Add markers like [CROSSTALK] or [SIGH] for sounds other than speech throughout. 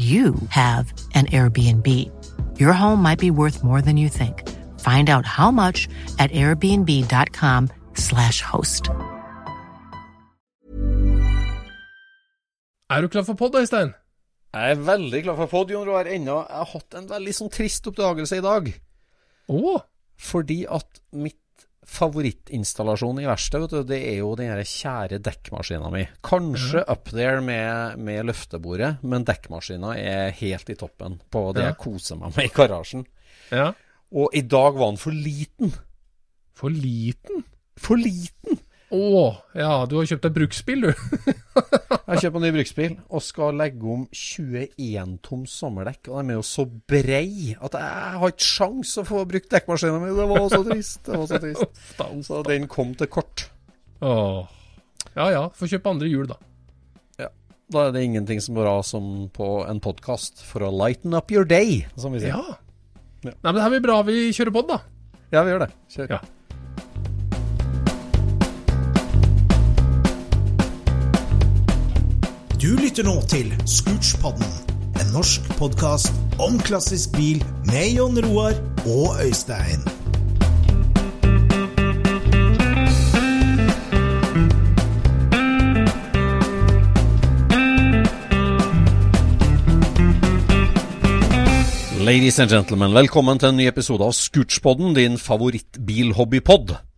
you have an Airbnb. Your home might be worth more than you think. Find out how much at airbnb.com/slash host. Er du klar for pod, Øystein? Jeg er veldig glad for pod, Jon Roar. Ennå Jeg har hatt en veldig sånn trist oppdagelse i dag. Oh. Fordi at mitt favorittinstallasjon i verkstedet, det er jo den kjære dekkmaskina mi. Kanskje up there med, med løftebordet, men dekkmaskina er helt i toppen på det Ja. jeg koser meg med i garasjen. Ja. Og i dag var den for liten. For liten? For liten! Å, ja, du har kjøpt deg bruksbil, du. [LAUGHS] Jeg har kjøpt en ny bruksbil og skal legge om 21 toms sommerdekk. Og de er jo så brei at jeg har ikke sjans å få brukt dekkmaskina mi. Det var så trist. Det var så trist. [LAUGHS] Så den kom til kort. Åh. Ja ja, få kjøpe andre hjul, da. Ja. Da er det ingenting som bra som på en podkast for å lighten up your day, som vi sier. Ja. Ja. Nei, men det her blir bra vi kjører på, da. Ja, vi gjør det. Kjør. Ja. Du lytter nå til Scootspodden, en norsk podkast om klassisk bil med Jon Roar og Øystein. Ladies and gentlemen, velkommen til en ny episode av Scootspodden, din favorittbilhobbypod.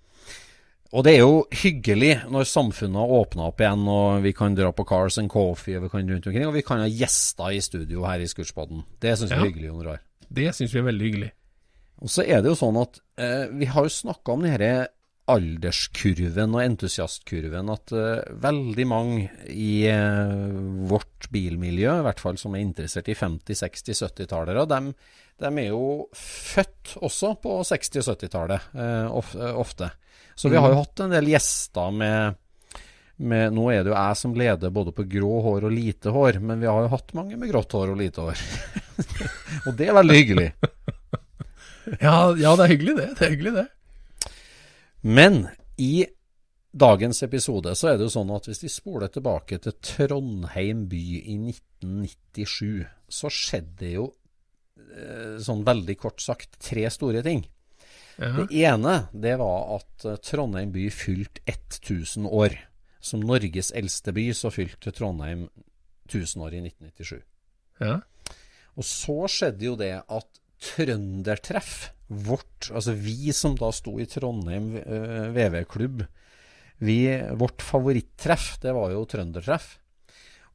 Og det er jo hyggelig når samfunnet har åpna opp igjen, og vi kan dra på Cars and Coffee, og vi kan rundt omkring, og vi kan ha gjester i studio her i Scootspodden. Det syns Ja. er hyggelig, Jon Roar. Det syns vi er veldig hyggelig. Og så er det jo sånn at eh, vi har jo snakka om denne alderskurven og entusiastkurven, at eh, veldig mange i eh, vårt bilmiljø, i hvert fall som er interessert i 50-, 60-, 70-tallere, de, er jo født også på 60- og 70-tallet, eh, eh, ofte. Så vi har jo hatt en del gjester med med, nå er det jo jeg som leder både på grå hår og lite hår, men vi har jo hatt mange med grått hår og lite hår. [LAUGHS] og det er veldig hyggelig. [LAUGHS] Ja, ja, det er hyggelig, det. Det er hyggelig, det. Men i dagens episode så er det jo sånn at hvis vi spoler tilbake til Trondheim by i 1997, så skjedde jo eh, sånn veldig kort sagt tre store ting. Ja. Det ene det var at eh, Trondheim by fylte 1000 år. Som Norges eldste by så fylte Trondheim 1000 år i 1997. ja. Og så skjedde jo det at Trøndertreff, vårt, altså vi som da sto i Trondheim eh, VV-klubb, vårt favorittreff, det var jo Trøndertreff.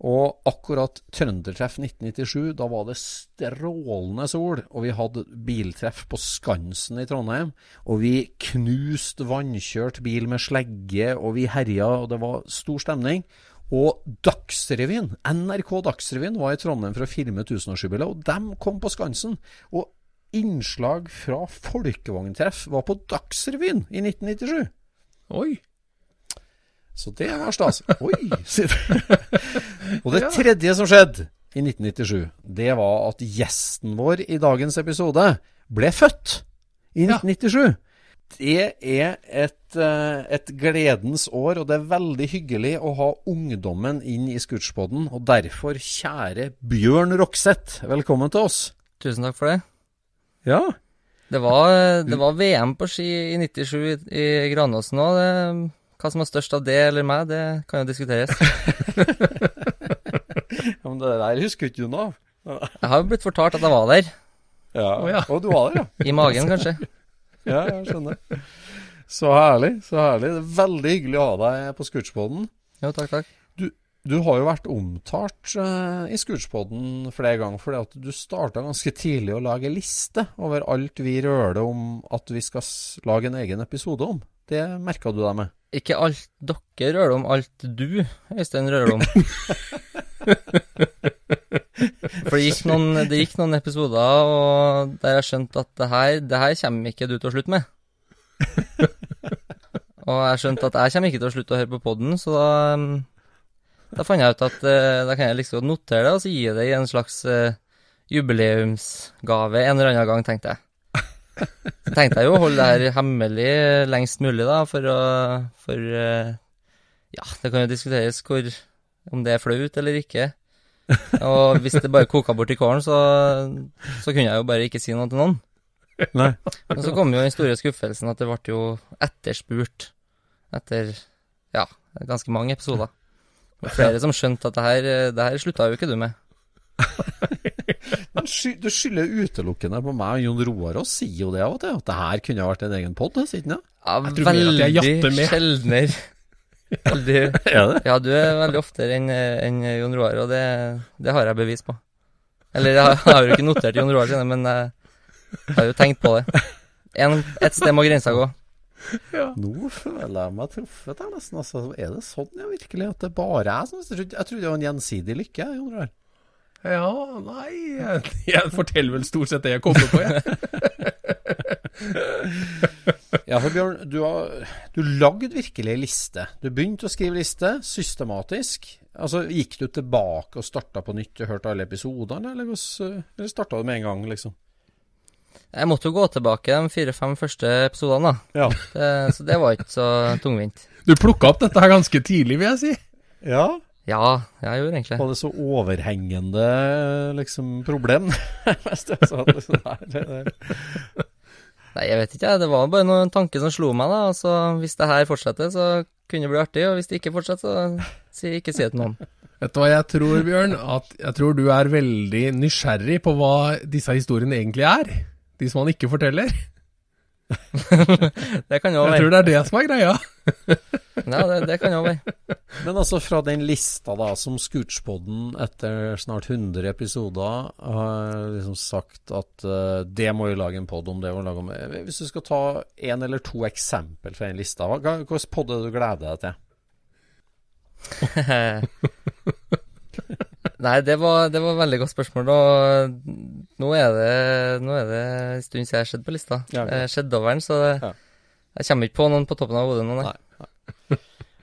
Og akkurat Trøndertreff 1997, da var det strålende sol, og vi hadde biltreff på Skansen i Trondheim. Og vi knuste vannkjørt bil med slegge, og vi herja, og det var stor stemning. Og Dagsrevyen, NRK Dagsrevyen var i Trondheim for å filme tusenårsjubileet, og dem kom på Skansen. Og innslag fra folkevogntreff var på Dagsrevyen i 1997. Oi. Så det var stas. [LAUGHS] Oi! sier [LAUGHS] og det tredje som skjedde i 1997, det var at gjesten vår i dagens episode ble født i 1997. Det er et, eh, et gledens år, og det er veldig hyggelig å ha ungdommen inn i Scootspoden. Og derfor, kjære Bjørn Rokseth, velkommen til oss. Tusen takk for det. Ja. Det var, det var VM på ski i 97 i, i Granåsen òg. Hva som er størst av det eller meg, det kan jo diskuteres. [LAUGHS] ja men det der husker ikke du noe av. Jeg har jo blitt fortalt at jeg var der. Ja. oh, ja. Og du var der, ja. I magen, kanskje. [LAUGHS] Ja, jeg skjønner. Så herlig, så herlig. Det er veldig hyggelig å ha deg på Scootspoden. Jo, takk, takk. Du har jo vært omtalt uh, i Scootspoden flere ganger fordi at du starta ganske tidlig å lage liste over alt vi røler om at vi skal lage en egen episode om. Det merka du deg med? Ikke alt dere rører om, alt du, Øystein, rører om. [LAUGHS] For det gikk, noen, det gikk noen episoder og der jeg skjønte at det her, det her kommer ikke du til å slutte med. [LAUGHS] og jeg skjønte at jeg kommer ikke til å slutte å høre på podden, så da, da fant jeg ut at eh, da kan jeg liksom notere det, og så gi det i en slags eh, jubileumsgave en eller annen gang, tenkte jeg. Så tenkte jeg jo å holde det her hemmelig lengst mulig, da, for å For eh, ja, det kan jo diskuteres hvor om det er flaut eller ikke. Og hvis det bare koka bort i kålen, så, så kunne jeg jo bare ikke si noe til noen. Nei. Men så kom jo den store skuffelsen at det ble jo etterspurt etter ja, ganske mange episoder. Og flere som skjønte at det her, det her slutta jo ikke du med. [LAUGHS] Men sky du skylder utelukkende på meg og Jon Roar og sier jo det av og til, at det her kunne vært en egen pod, ikke det? Ja, Jeg tror mer at jeg jatter veldig med. sjeldnere. Veldig? Ja, du er veldig oftere enn en Jon Roar, og det, det har jeg bevis på. Eller jeg har, jeg har jo ikke notert Jon Roar sine, men jeg har jo tenkt på det. En, et sted må grensa gå. Nå føler jeg meg truffet her nesten. Altså, er det sånn ja, virkelig at det bare er jeg Jeg trodde, det var en gjensidig lykke, Jon Roar. Ja, nei jeg, jeg forteller vel stort sett det jeg kommer på, jeg. [LAUGHS] Ja, for Bjørn, du har du lagd virkelig liste. Du begynte å skrive liste systematisk. Altså, Gikk du tilbake og starta på nytt og hørte alle episodene, eller, eller starta du med en gang, liksom? Jeg måtte jo gå tilbake de fire-fem første episodene, da. Ja. Det, så det var ikke så tungvint. Du plukka opp dette her ganske tidlig, vil jeg si. ja. Ja, jeg gjorde egentlig Var det så overhengende liksom, problem? [LAUGHS] Nei, jeg vet ikke. Det var bare noen tanker som slo meg, da. altså, så hvis det her fortsetter, så kunne det bli artig. Og hvis det ikke fortsetter, så si, ikke si det til noen. Vet du hva jeg tror, Bjørn? At jeg tror du er veldig nysgjerrig på hva disse historiene egentlig er. De som han ikke forteller. [LAUGHS] Det kan jo Jeg tror det er det som er greia. [LAUGHS] Ja, det, det kan jo være. [LAUGHS] Men altså fra den lista da, som Scootspoden etter snart 100 episoder har liksom sagt at uh, det må vi lage en pod om, det må vi lage om Hvis du skal ta en eller to eksempel fra den lista, hva- hvilken pod er det du gleder deg til? [LAUGHS] Nei, det var, det var et veldig godt spørsmål. Og nå er det, nå er det en stund siden jeg har sett på lista. Ja, okay. Den, så det, Ja. jeg kommer ikke på noen på toppen av hodet nå, nei. Nei.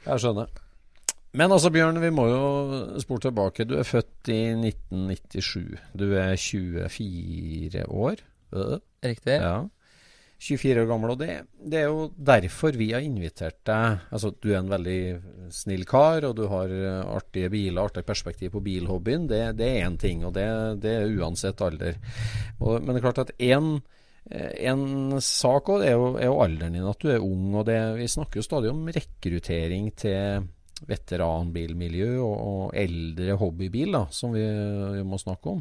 Jeg skjønner. Men altså, Bjørn, vi må jo spore tilbake. Du er født i 1997. Du er 24 år. Øh. Riktig. Ja. 24 år gammel, og det, det er jo derfor vi har invitert deg. Altså, du er en veldig snill kar, og du har artige biler, artig perspektiv på bilhobbyen. Det, det er én ting, og det, det er uansett alder. Og, men det er klart at én en sak også er, jo, er jo alderen din, at du er ung. og det, Vi snakker jo stadig om rekruttering til veteranbilmiljø og, og eldre hobbybil, da, som vi, vi må snakke om.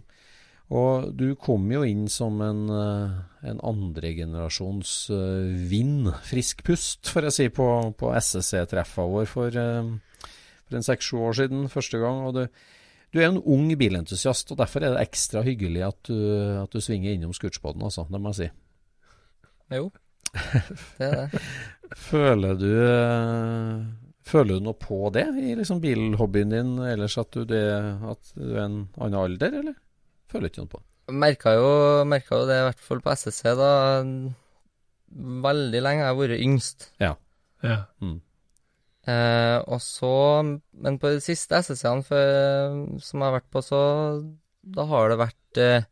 Og du kom jo inn som en, eh, en andregenerasjons uh, vind, frisk pust, får jeg si, på, på SSC-treffa vår for, eh, for en seks-sju år siden første gang. og du, du er en ung bilentusiast, og derfor er det ekstra hyggelig at du, at du svinger innom Scootspoden, altså. Det må jeg si. Jo, det er det. [LAUGHS] Føler du eh, Føler du noe på det i liksom bilhobbyen din ellers, at du, det, at du er en annen alder, eller? Føler du ikke noe på det. Merka jo, merka jo det, i hvert fall på SSC, da. Veldig lenge har jeg vært yngst. Ja. Mm. Eh, og så Men på de siste SSC-ene som jeg har vært på, så da har det vært eh,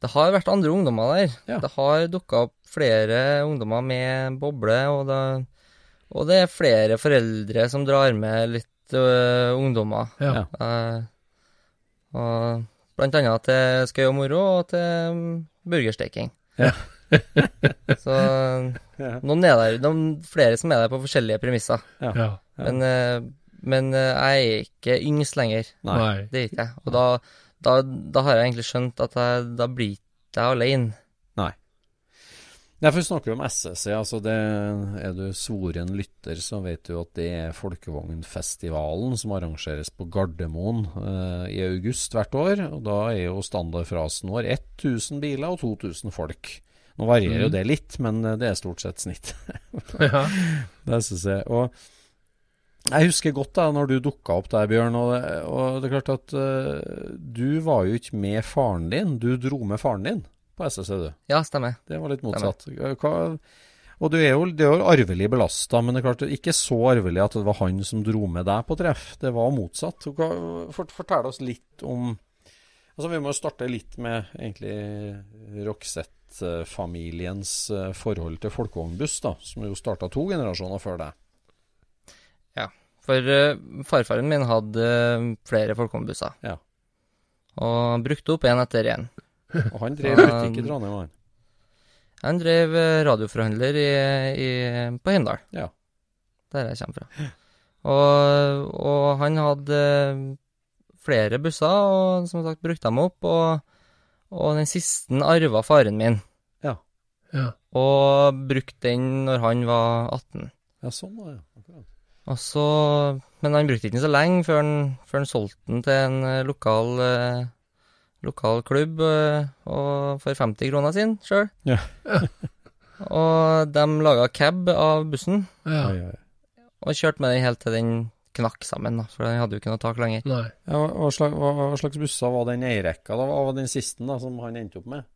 Det har vært andre ungdommer der. Ja. Det har dukka opp flere ungdommer med boble, og det, og det er flere foreldre som drar med litt øh, ungdommer. Ja. Eh, og blant annet til skøy og moro, og til mm, burgersteking. Ja. [LAUGHS] Så noen er der, noen flere som er der på forskjellige premisser. Ja. Men, eh, men eh, jeg er ikke yngst lenger. Nei. Nei. Det er ikke jeg. Og da, da, da har jeg egentlig skjønt at jeg, da blir ikke jeg alene. Nei, for vi snakker om SSC. altså det Er du svoren lytter, så vet du at det er Folkevognfestivalen som arrangeres på Gardermoen eh, i august hvert år. og Da er jo standardfrasen vår 1000 biler og 2000 folk. Nå varierer jo Mhm. det litt, men eh, det er stort sett snitt. Ja. [LAUGHS] Det jeg. Og jeg husker godt da når du dukka opp der, Bjørn. Og det, og det er klart at uh, du var jo ikke med faren din. Du dro med faren din på SSC, du. Ja, stemmer. Det var litt motsatt. Hva, og du er jo, det er jo arvelig belasta, men det er klart ikke så arvelig at det var han som dro med deg på treff. Det var motsatt. Hva, fort- fortell oss litt om Altså Vi må jo starte litt med egentlig Roxette-familiens eh, forhold til folkevognbuss, da, som jo starta to generasjoner før deg. For eh, farfaren min hadde eh, flere folkevognbusser. Ja. Og brukte opp en etter en. [LAUGHS] Og han drev Ja, butikk i Trondheim, han. Han drev eh, radioforhandler i, i, på Heimdal, Ja. der jeg kommer fra. Og, og han hadde flere busser, og som sagt brukte dem opp. Og, og den siste arva faren min, Ja. og brukte den når han var 18. Ja, sånn var det. Akkurat. Og så, men han brukte ikke den så lenge før han, før han solgte den til en eh, lokal, eh, lokal klubb eh, og for 50 kroner sin sjøl. Ja. [LAUGHS] og de laga cab av bussen Ja. Oi, oi. og kjørte med den helt til den knakk sammen, da, for den hadde jo ikke noe tak lenger. Nei. Ja, hva, hva, slags, hva, hva slags busser var den eierrekka da? Hva var den siste da, som han endte opp med?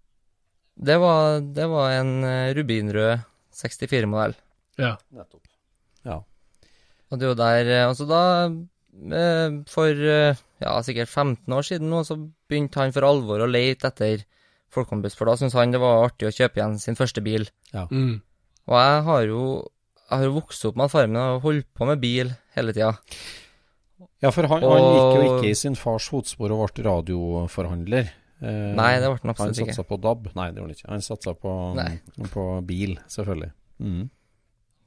Det var, det var en eh, rubinrød 64-modell. Ja. Nettopp. Ja. Og det er jo der eh, Altså da eh, For eh, ja, sikkert 15 år siden nå, så begynte han for alvor å lete etter folkehåndbuss, for da syntes han det var artig å kjøpe igjen sin første bil. Mm. Og jeg har jo jeg har jo vokst opp med at faren min har holdt på med bil hele tida. Ja, for han, han gikk jo ikke i sin fars fotspor og ble radioforhandler. Eh, Nei, det ble han Han absolutt ikke. Han satsa på DAB. Nei, det gjorde han ikke. Han satsa på, på bil, selvfølgelig. Mm.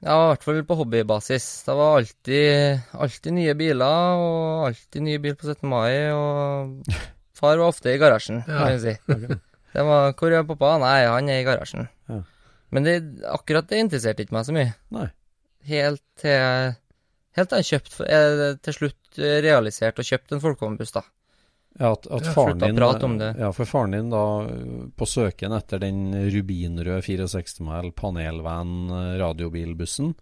Ja, i hvert fall på hobbybasis. Det var alltid, alltid nye biler, og alltid ny bil på 17. mai, og far var ofte i garasjen, Ja. kan si. [LAUGHS] Det var 'Hvor er pappa?' Nei, han er i garasjen. Ja. Men det, akkurat det interesserte ikke meg så mye. Nei. Helt til Helt til jeg eh, Til slutt realiserte og kjøpte en folkevognbuss, da. Ja, at, at faren din om det. Ja, for faren din da, på søken etter den rubinrøde 64-mæl panelvan eh, radiobilbussen,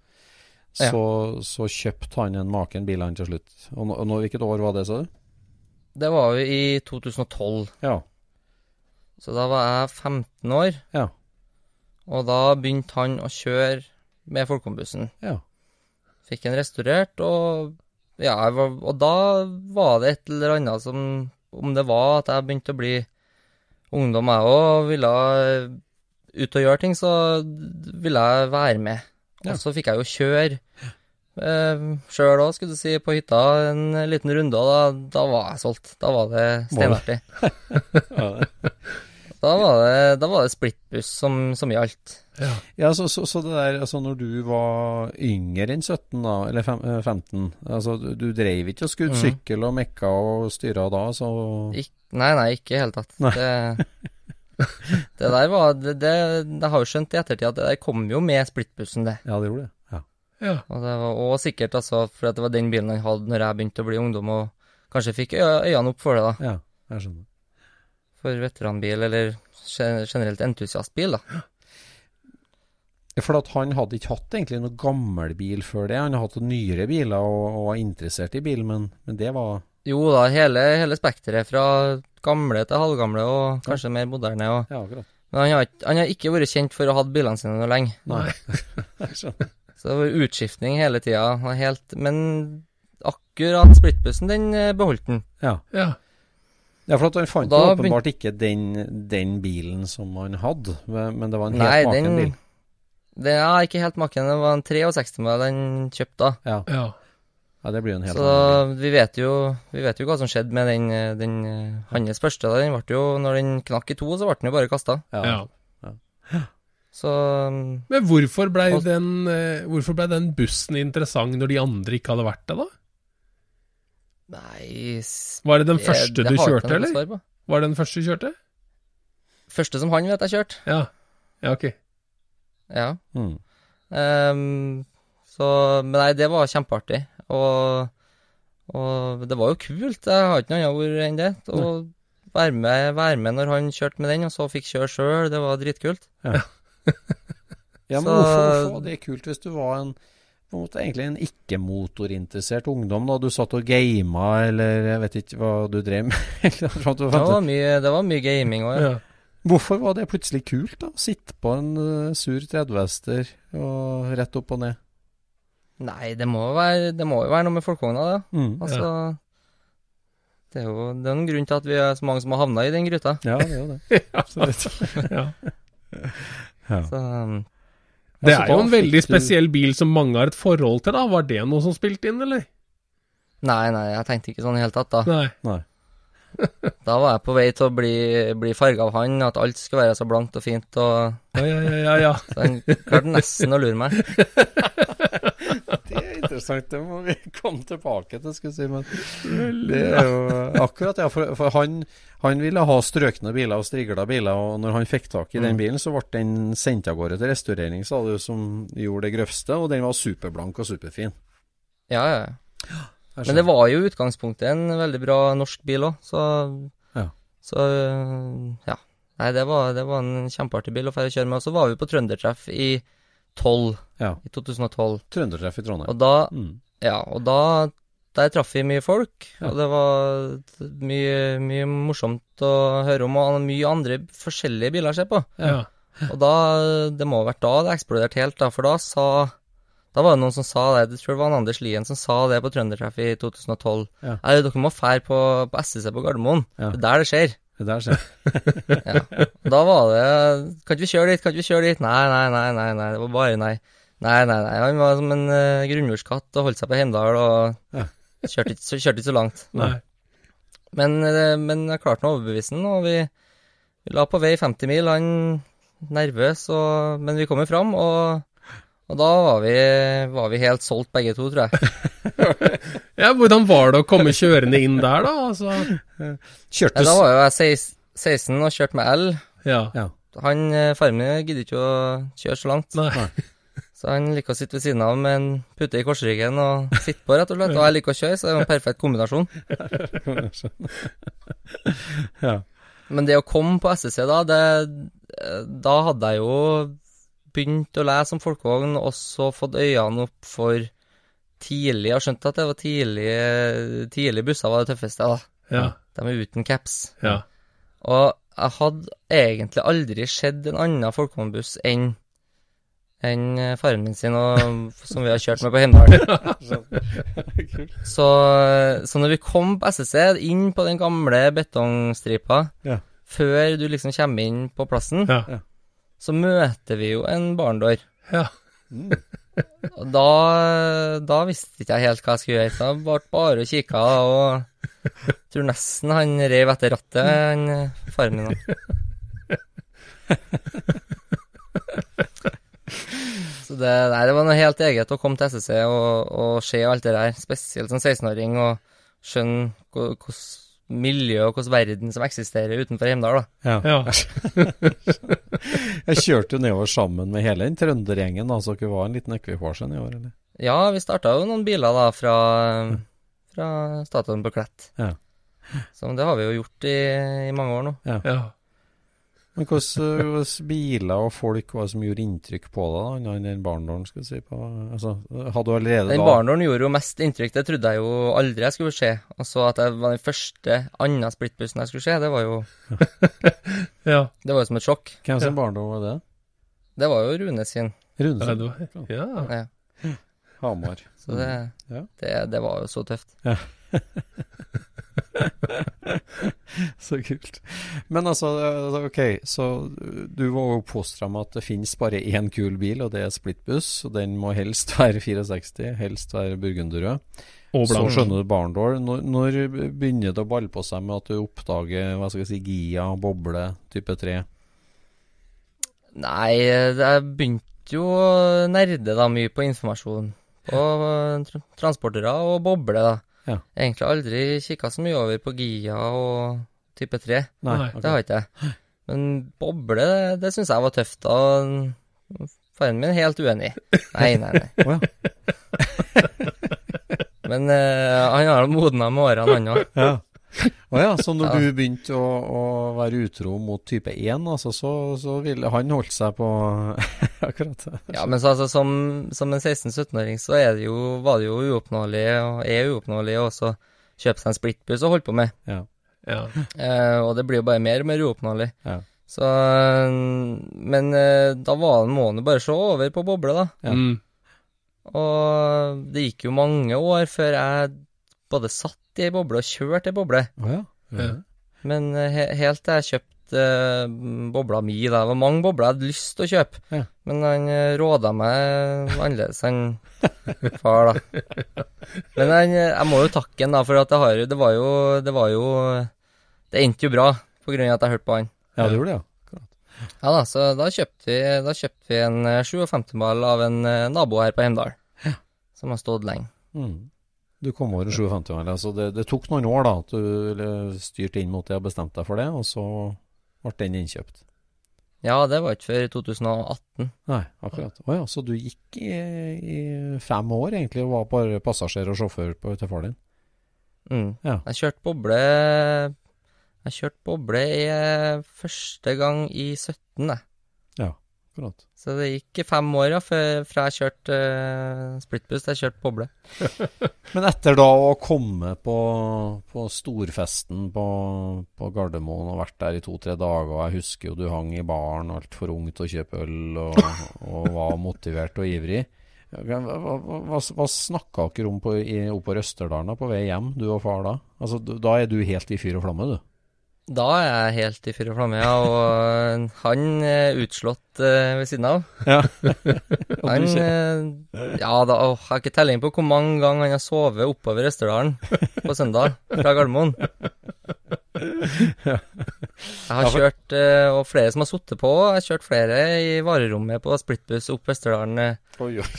Ja. så, så kjøpte han en maken bil han til slutt. Og, og nå, hvilket år var det, sa du? Det var jo i 2012, Ja. så da var jeg 15 år. Ja. Og da begynte han å kjøre med Folkombussen. Ja. Fikk den restaurert, og ja, var, og da var det et eller annet som Om det var at jeg begynte å bli ungdom, jeg òg, ville ut og gjøre ting, så ville jeg være med. Ja. Og så fikk jeg jo kjøre eh, sjøl òg, skulle du si, på hytta en liten runde, og da, da var jeg solgt. Da var det steinartig. [LAUGHS] [LAUGHS] [LAUGHS] Da var det, da var det splittbuss som, som gjaldt. Ja. Ja, så, så, så det der, altså når du var yngre enn 17 da, eller fem, eh, 15, altså du, du dreiv ikke og skudde Mhm. sykkel og mekka og styra da, så Ik nei, nei, ikke i det hele tatt. Nei. Det, [LAUGHS] det der var det, det, Jeg har jo skjønt i ettertid at det der kom jo med splittbussen, det. Ja, det gjorde det. Ja. Ja. Og det var òg sikkert altså for det var den bilen han hadde når jeg begynte å bli ungdom, og kanskje fikk øynene opp for det, da. ja, jeg skjønner. For veteranbil, eller generelt entusiastbil, da. For at han hadde ikke hatt egentlig noe gammel bil før det. Han hadde hatt nyere biler og, og var interessert i bil, men, men det var Jo da, hele, hele spekteret fra gamle til halvgamle, og kanskje mer moderne. Og, Ja, akkurat. men han har, han har ikke vært kjent for å ha hatt bilene sine noe lenge. Nei. [LAUGHS] jeg skjønner. Så det var utskiftning hele tida. Helt, men akkurat splittbussen, den eh, beholdt han. Ja. Ja. Ja, for at han fant jo åpenbart ikke den, den bilen som han hadde, men det var en helt Nei, maken den bil. Det er ikke helt maken. Det var en 63 med den kjøpte da. Ja. Ja. ja, det blir jo en helt Så annen bil. vi vet, jo, vi vet jo hva som skjedde med den, den hans første. Den ble jo, når den knakk i to, så ble den jo bare kasta. ja. Så mm, Men hvorfor blei den, eh, hvorfor ble den bussen interessant når de andre ikke hadde vært det, da? Nei Var det den første det du kjørte, eller? Var det den første du kjørte? Første som han vet jeg kjørte. Ja. Ja, ok. Ja. Mm. Um, så Men nei, det var kjempeartig. Og, og det var jo kult. Jeg har ikke noe annet ord enn det. Å være med, være med når han kjørte med den, og så fikk kjøre sjøl, det var dritkult. [LAUGHS] Ja, men Så- hvorfor, hvorfor var det kult hvis du var en en egentlig en ikke-motorinteressert ungdom? da Du satt og gama, eller jeg vet ikke hva du drev med? [LAUGHS] Det var mye, det var mye gaming òg, ja. Ja. Hvorfor var det plutselig kult, da? Å sitte på en eh, sur 30-hester og rett opp og ned? Nei, det må, jo være, det må jo være noe med folkevogna, det. Mm. Altså Det er jo det er en grunn til at vi er så mange som har havna i den gryta. Ja, det er jo det. [LAUGHS] Absolutt. [LAUGHS] Ja. Ja. Så um, Det Altså, er jo en veldig spesiell bil som mange har et forhold til, da. Var det noe som spilte inn, eller? Nei, nei, jeg tenkte ikke sånn i det hele tatt, da. Nei. Nei. [LAUGHS] Da var jeg på vei til å bli, bli farga av han, at alt skulle være så blankt og fint, og Ja, ja, ja, ja, ja. [LAUGHS] så han klarte nesten å lure meg. [LAUGHS] Er interessant, det må vi [LAUGHS] komme tilbake til, skal jeg si. Men det er jo [LAUGHS] akkurat, ja. For, for han, han ville ha strøkne biler og strigla biler, og når han fikk tak i den bilen, så ble den sendt av gårde til restaurering, sa du, som gjorde det grøvste, og den var superblank og superfin. Ja, ja. [GASPS] ja. Men det var jo i utgangspunktet en veldig bra norsk bil òg, så Ja. Så ja. Nei, det var, det var en kjempeartig bil å få kjøre med. Og så var vi på trøndertreff i 12, Ja. i 2012. Trøndertreff i Trondheim. Og da Mm. Ja, og da Der traff vi mye folk, Ja. og det var mye, mye morsomt å høre om, og mye andre forskjellige biler å se på. ja. Og da Det må ha vært da det eksploderte helt, da, for da sa Da var det noen som sa det, jeg tror det var Anders Lien som sa det på Trøndertreff i 2012. Ja. «Nei, Dere må fære på, på SSC på Gardermoen. Ja. Det er der det skjer. Det der skjer. [LAUGHS] Ja. Da var det Kan ikke vi kjøre dit? Kan ikke vi kjøre dit? Nei, nei, nei, nei. nei. Det var bare nei. Nei, nei, nei. Han var som en uh, grunnmurskatt og holdt seg på Heimdal og Ja. kjørte, ikke, kjørte ikke så langt. Nei. Men, eh, men jeg klarte å overbevise han, og vi, vi la på vei 50 mil. Han nervøs, og, men vi kom jo fram, og, og da var vi, var vi helt solgt begge to, tror jeg. [LAUGHS] ja, hvordan var det å komme kjørende inn der, da? Altså, kjørtes... Ja, da var jo jeg 16 16 og kjørte med L. ja. Ja. Han, eh, Faren min gidder ikke å kjøre så langt. Nei. [LAUGHS] Så han liker å sitte ved siden av med en pute i korsryggen og sitte på, rett og slett. Og jeg liker å kjøre, så det er en perfekt kombinasjon. [LAUGHS] ja. Men det å komme på SSC da, det, da hadde jeg jo begynt å lese om folkevogn, og så fått øynene opp for tidlig, og skjønt at det var tidlige, tidlig busser var det tøffeste, da. Ja. De er uten caps. Ja. Og jeg hadde egentlig aldri sett en annen folkevognbuss enn enn eh, faren min sin, og, [LAUGHS] som vi har kjørt med på Heimdal. [LAUGHS] så, så når vi kom på SSC, inn på den gamle betongstripa, Ja. før du liksom kommer inn på plassen, Ja. Så møter vi jo en barndår. Ja. [LAUGHS] Og da, da visste ikke jeg helt hva jeg skulle gjøre. Så jeg ble bare og kikka, og jeg tror nesten han rev etter rattet, han eh, faren min. [LAUGHS] Så det, nei, det var noe helt eget å komme til SSC og, og se alt det der, spesielt som 16-åring, og skjønne hvilket miljø og hvilken verden som eksisterer utenfor Heimdal. da. Ja. Ja. [LAUGHS] Jeg kjørte jo nedover sammen med hele den trøndergjengen, da, så dere var en liten Equivorsen i år, eller? Ja, vi starta jo noen biler da fra, fra statuen på Klett. Ja. Så det har vi jo gjort i, i mange år nå. Ja. ja. Men hvilke biler og folk var det som gjorde inntrykk på deg, da, annet enn den barndommen? skal si? På, altså, hadde du allerede Den barndommen gjorde jo mest inntrykk, det trodde jeg jo aldri jeg skulle se. Og så at jeg var den første andre splittbussen jeg skulle se, det var jo, [LAUGHS] ja. det var jo som et sjokk. Hvem sin barndom var det? Det var jo Rune sin. Rune sin? ja. Ja. Hamar. Så det, Ja. det, det var jo så tøft. [LAUGHS] så kult. Men altså, ok, så du var jo postra med at det finnes bare én kul bil, og det er splittbuss. Og den må helst være 64, helst være burgunderrød. Og Så skjønner du Barndor. Når, når begynner det å balle på seg med at du oppdager hva skal jeg si, Gia, boble, type 3? Nei, jeg begynte jo å nerde da mye på informasjon. På eh, tra transportere og boble, da. Ja. Egentlig aldri kikka så mye over på Gia og type 3. Nei, ok. Det har ikke jeg. Men boble, det, det syns jeg var tøft. Og faren min er helt uenig. Nei, nei, nei. [LAUGHS] Ja. Men uh, han har modna med årene, han òg. Å ja, så når [LAUGHS] Ja. du begynte å, å være utro mot type 1, altså, så, så ville han holdt seg på [LAUGHS] akkurat det. Ja, men så, altså, som, som en 16-17-åring så er det jo, var det jo uoppnåelig, og er uoppnåelig å også kjøpe seg en splittbuss og holde på med. Ja. Ja. Eh, og det blir jo bare mer og mer uoppnåelig. Ja. Så eh, Men eh, da var må han jo bare se over på boble, da. Ja. Mm. Og det gikk jo mange år før jeg både satt i ei boble og kjørte ei boble. Å ja. Ja. Men eh, he helt til jeg kjøpte uh, bobla mi, da. Det var mange bobler jeg hadde lyst til å kjøpe. Ja. Men han uh, råda meg annerledes enn far, da. Men han, jeg må jo takke han, da, for at det, har, det var jo Det var jo Det endte jo bra på grunn av at jeg hørte på han. Ja, det gjorde det, ja. Ja da, så da kjøpte vi, da kjøpte vi en eh, 57-ball av en nabo her på Heimdal. Som har stått lenge. Mm. Du kom over 57 eller? altså det, det tok noen år da, at du styrte inn mot det og bestemte deg for det, og så ble den innkjøpt. Ja, det var ikke før 2018. Nei, akkurat. Å ja, så du gikk i, i fem år egentlig, og var bare passasjer og sjåfør på, til far din? Mm. Ja. Jeg kjørte boble Jeg kjørte boble i, eh, første gang i 17, jeg. Ja, akkurat. Så det gikk fem år ja, fra jeg kjørte uh, splittbuss til jeg kjørte boble. [LAUGHS] Men etter da å komme på, på storfesten på, på Gardermoen og vært der i to-tre dager, og jeg husker jo du hang i baren altfor ung til å kjøpe øl og, og var motivert og ivrig. Hva, hva, hva, snakka dere om på, i, oppe på Røsterdalen på vei hjem, du og far da? Altså, da er du helt i fyr og flamme, du? Da er jeg helt i fyr og flamme, ja. Og han er utslått eh, ved siden av. Ja. [LAUGHS] Han eh, Ja, da å, jeg har ikke telling på hvor mange ganger han har sovet oppover Østerdalen på søndag fra Gardermoen. [LAUGHS] Jeg har kjørt, eh, og flere som har sittet på, jeg har kjørt flere i varerommet på splittbuss opp Østerdalen eh,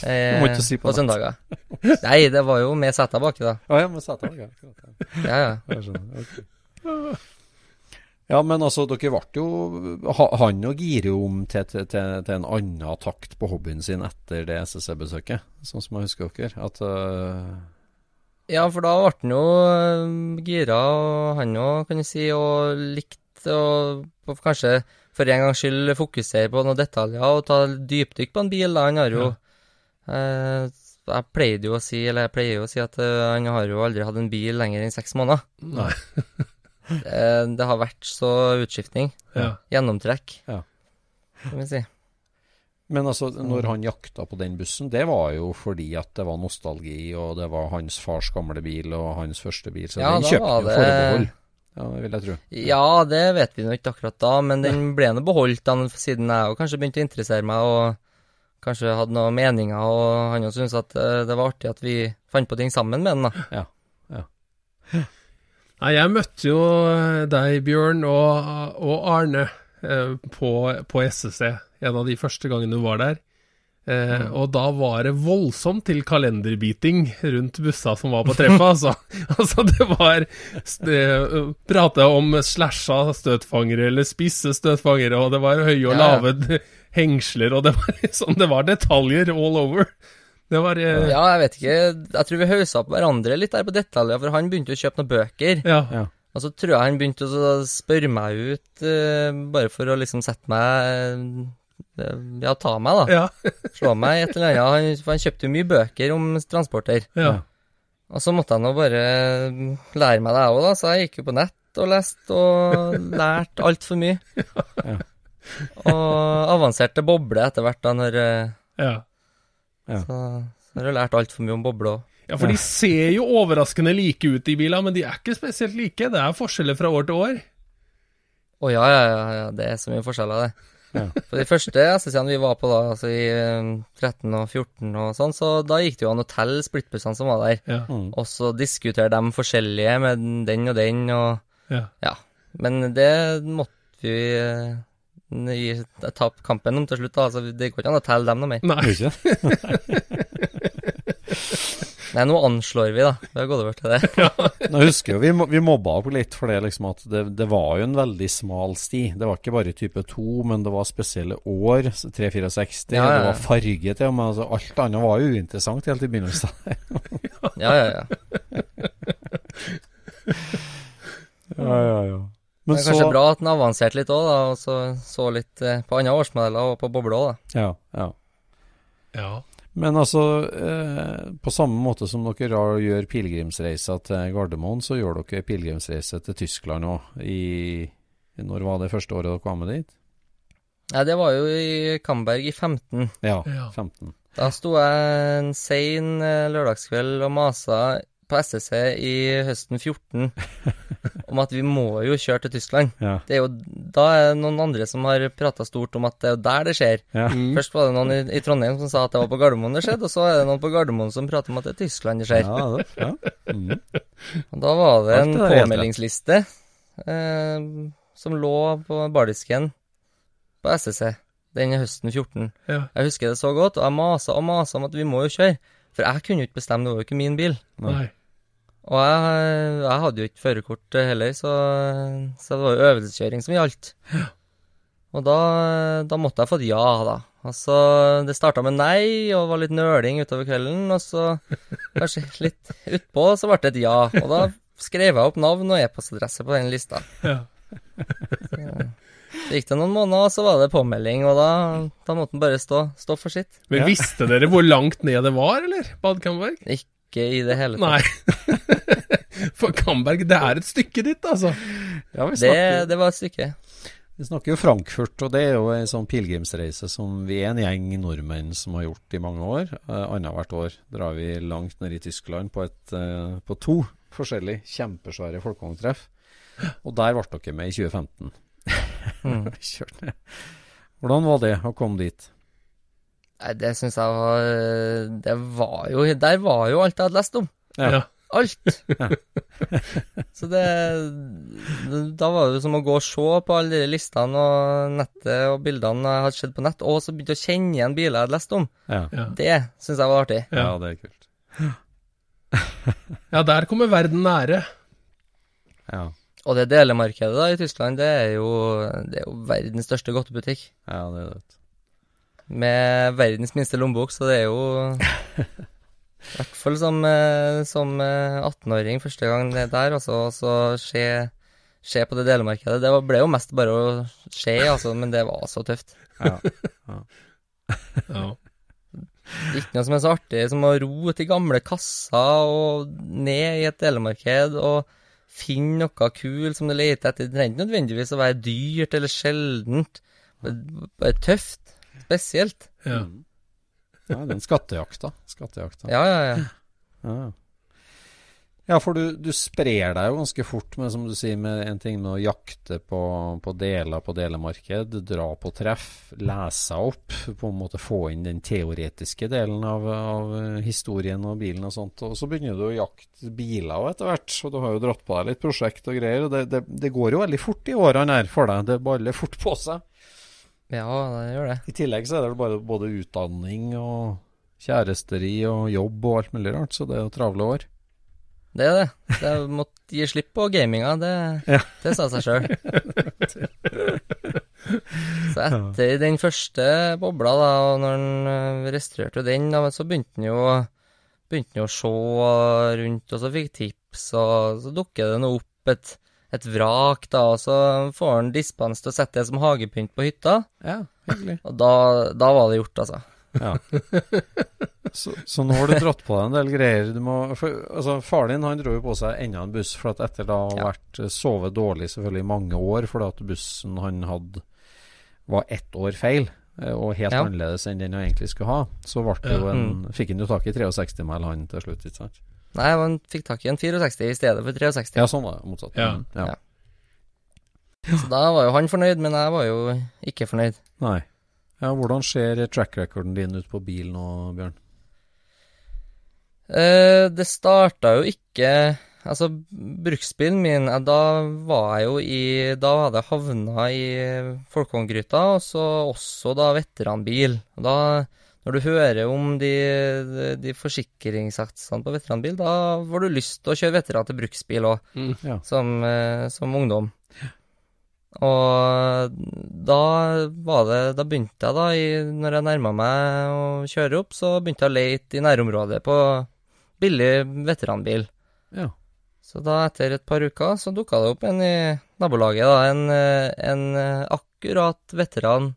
eh, si på på søndager. Nei, det var jo med seta baki, da. Å ja, med sett baki. ja. ja. Jeg skjønner, ok. Ja, men altså, dere ble jo Han og girer jo om til, til, til, til en annen takt på hobbyen sin etter det SSC-besøket, sånn som jeg husker dere. At uh... Ja, for da ble han jo øh, gira, og han òg, kan du si, og likte å og kanskje for en gangs skyld fokusere på noen detaljer og ta dypdykk på en bil. da. Han har jo eh, Jeg pleide jo å si, eller jeg pleier jo å si at uh, han har jo aldri hatt en bil lenger enn seks måneder. Nei. Eh, det har vært så utskiftning. Ja. Gjennomtrekk, Ja. kan vi si. Men altså, når han jakta på den bussen, det var jo fordi at det var nostalgi, og det var hans fars gamle bil og hans første bil, så Ja, den kjøpte han det- forbehold. Ja, det vil jeg tro. Ja, det vet vi nå ikke akkurat da, men den ble nå beholdt da, siden jeg òg kanskje begynte å interessere meg og kanskje hadde noen meninger, og han jo syntes at eh, det var artig at vi fant på ting sammen med den, da. Ja. Nei, jeg møtte jo eh, deg, Bjørn, og, og Arne eh, på, på SSC en av de første gangene du var der. Eh, Og da var det voldsomt til kalenderbiting rundt bussa som var på treffet, altså. [LAUGHS] altså, det var det, Prate om slasha støtfangere eller spisse støtfangere, og det var høye og lave hengsler, og det var liksom Det var detaljer all over. Det var eh, Ja, jeg vet ikke, jeg tror vi hausa på hverandre litt der på detaljer, for han begynte å kjøpe noen bøker. ja. Ja. Og så tror jeg han begynte å spørre meg ut, eh, bare for å liksom sette meg eh, Ja, ta meg, da. Ja. [LAUGHS] Slå meg et eller annet. Han, for han kjøpte jo mye bøker om transporter. ja. Og så måtte jeg nå bare lære meg det, jeg òg, da. Så jeg gikk jo på nett og leste og lærte altfor mye. [LAUGHS] Ja. Og avanserte boble etter hvert, da, når eh, ja. Ja. Så, så har jeg lært altfor mye om bobler. òg. Ja, for de ser jo overraskende like ut, de bilene, men de er ikke spesielt like. Det er forskjeller fra år til år. Å ja, ja, ja, ja, det er så mye forskjeller, det. For de første SSC-ene vi var på da, altså i eh, 13 og 14 og sånn, så da gikk det jo an å telle splittbussene som var der. Ja. Og så diskutere dem forskjellige med den og den, og Ja. ja. Men det måtte vi gi- tape kampen om til slutt, da. Altså, det går ikke an å telle dem noe mer. Nei. Ikke? [LAUGHS] Nei, nå anslår vi, da. Vi har gått over til det. [LAUGHS] Nå husker jo, vi, vi mobba opp litt for det liksom at det, det var jo en veldig smal sti. Det var ikke bare type 2, men det var spesielle år. 364, Ja, ja, det var farge til og med. Altså, alt annet var jo uinteressant helt i begynnelsen. [LAUGHS] Ja, ja, ja. ja, ja, ja. Men det er kanskje så bra at den avanserte litt òg, og så, så litt eh, på andre årsmodeller og på bobler òg, da. Ja, ja. Ja. Men altså, eh, på samme måte som dere da gjør pilegrimsreiser til Gardermoen, så gjør dere pilegrimsreise til Tyskland òg. Når var det første året dere var med dit? Nei, det var jo i Kamberg i 15. Ja, Ja. 15. Da sto jeg en sein eh, lørdagskveld og masa på SSC i høsten 14 [LAUGHS] om at vi må jo kjøre til Tyskland. Ja. Det er jo, da er det noen andre som har prata stort om at det er der det skjer. Ja. Først var det noen i, i Trondheim som sa at det var på Gardermoen det skjedde, og så er det noen på Gardermoen som prater om at det er Tyskland det skjer. Ja, det, ja. Mm. Og da var det en påmeldingsliste eh, som lå på bardisken på SSC den høsten 14. Ja. Jeg husker det så godt, og jeg masa og masa om at vi må jo kjøre. For jeg kunne jo ikke bestemme, det var jo ikke min bil. Nei. Og jeg, jeg hadde jo ikke førerkort heller, så, så det var jo øvelseskjøring som gjaldt. Og da, da måtte jeg fått ja, da. Altså, det starta med nei, og var litt nøling utover kvelden, og så kanskje litt utpå, så ble det et ja. Og da skrev jeg opp navn og e-postadresse på den lista. Ja. Så gikk det noen måneder, og så var det påmelding, og da, da måtte den bare stå, stå for sitt. Men visste dere hvor langt ned det var, eller? Bad Kamberg? Ikke i det hele tatt. Nei. [LAUGHS] For Kamberg, det er et stykke ditt, altså. ja vi, Det, det var et stykke. vi snakker jo Frankfurt, og det er jo en sånn pilegrimsreise som vi er en gjeng nordmenn som har gjort i mange år. Eh, Annethvert år drar vi langt ned i Tyskland på, et, eh, på to forskjellige kjempesvære folkevogntreff. Og der ble dere med i 2015. Mm. [LAUGHS] Hvordan var det å komme dit? Nei, det syns jeg var Det var jo Der var jo alt jeg hadde lest om. Ja. Ja. Alt. [LAUGHS] Så det Da var det jo som å gå og se på alle de listene og nettet og bildene jeg hadde sett på nett, og så begynte jeg å kjenne igjen biler jeg hadde lest om. Ja. Ja. Det syns jeg var artig. ja, det er kult. ja, der kommer verden nære. Ja, Og det delemarkedet da i Tyskland, det er jo, det er jo verdens største godtebutikk. ja det er det. Med verdens minste lommebok, så det er jo [LAUGHS] I hvert fall som, eh, som eh, 18-åring første gang det er der, altså, og så se, se på det delemarkedet. Det ble jo mest bare å se, altså, men det var så tøft. Ja. Ja. [LAUGHS] Ikke noe som er så artig som å ro til gamle kasser og ned i et delemarked og finne noe kult som du leter etter. Det trenger ikke nødvendigvis å være dyrt eller sjeldent. Bare tøft. Spesielt. Ja. ja, den skattejakta. Skattejakta. Ja, ja, ja. Ja, ja for du, du sprer deg jo ganske fort med, som du sier, med en ting med å jakte på, på deler på delemarked, dra på treff, lese opp, på en måte få inn den teoretiske delen av, av historien og bilen og sånt. Og så begynner du å jakte biler etter hvert, og du har jo dratt på deg litt prosjekt og greier. og det, det, det går jo veldig fort i årene her for deg. Det baller fort på seg. Ja, det gjør det. I tillegg så er det bare både utdanning og kjæresteri og jobb og alt mulig rart, så det er jo travle år. Det er det. Jeg måtte gi slipp på gaminga, det, Ja. det sa seg sjøl. [LAUGHS] Så etter den første bobla, da, og når han eh, restaurerte den, da, så begynte han jo begynte han å se rundt, og så fikk tips, og så dukker det nå opp et, et vrak, da, og så får han dispens til å sette det som hagepynt på hytta, Ja, hyggelig. og da, da var det gjort, altså. Ja. [LAUGHS] Så, så nå har du dratt på deg en del greier. Du må, for, altså, far din han dro jo på seg enda en buss for at etter da å ha Ja. vært eh, sovet dårlig selvfølgelig i mange år fordi at bussen han hadde var ett år feil. eh, og helt Ja. annerledes enn den han egentlig skulle ha, så ble det jo en, fikk han jo tak i 63 mil han til slutt, ikke sant? Nei, han fikk tak i en 64 i stedet for 63. Ja, sånn var det. Motsatt. Ja. Mm, ja. Ja. Så da var jo han fornøyd, men jeg var jo ikke fornøyd. Nei. Ja, hvordan ser track recorden din ut på bil nå, Bjørn? Eh, det starta jo ikke Altså, bruksbilen min, eh, da var jeg jo i Da hadde jeg havna i Folkongryta, og så også da veteranbil. Da, når du hører om de, de, de forsikringssatsene på veteranbil, da får du lyst til å kjøre veteran til bruksbil òg, Mm. Ja. som, eh, som ungdom. Og da var det Da begynte jeg, da, i, når jeg nærma meg å kjøre opp, så begynte jeg å leite i nærområdet på billig veteranbil. Ja. Så da, etter et par uker, så dukka det opp en i nabolaget, da. En, eh, en eh, akkurat veteran,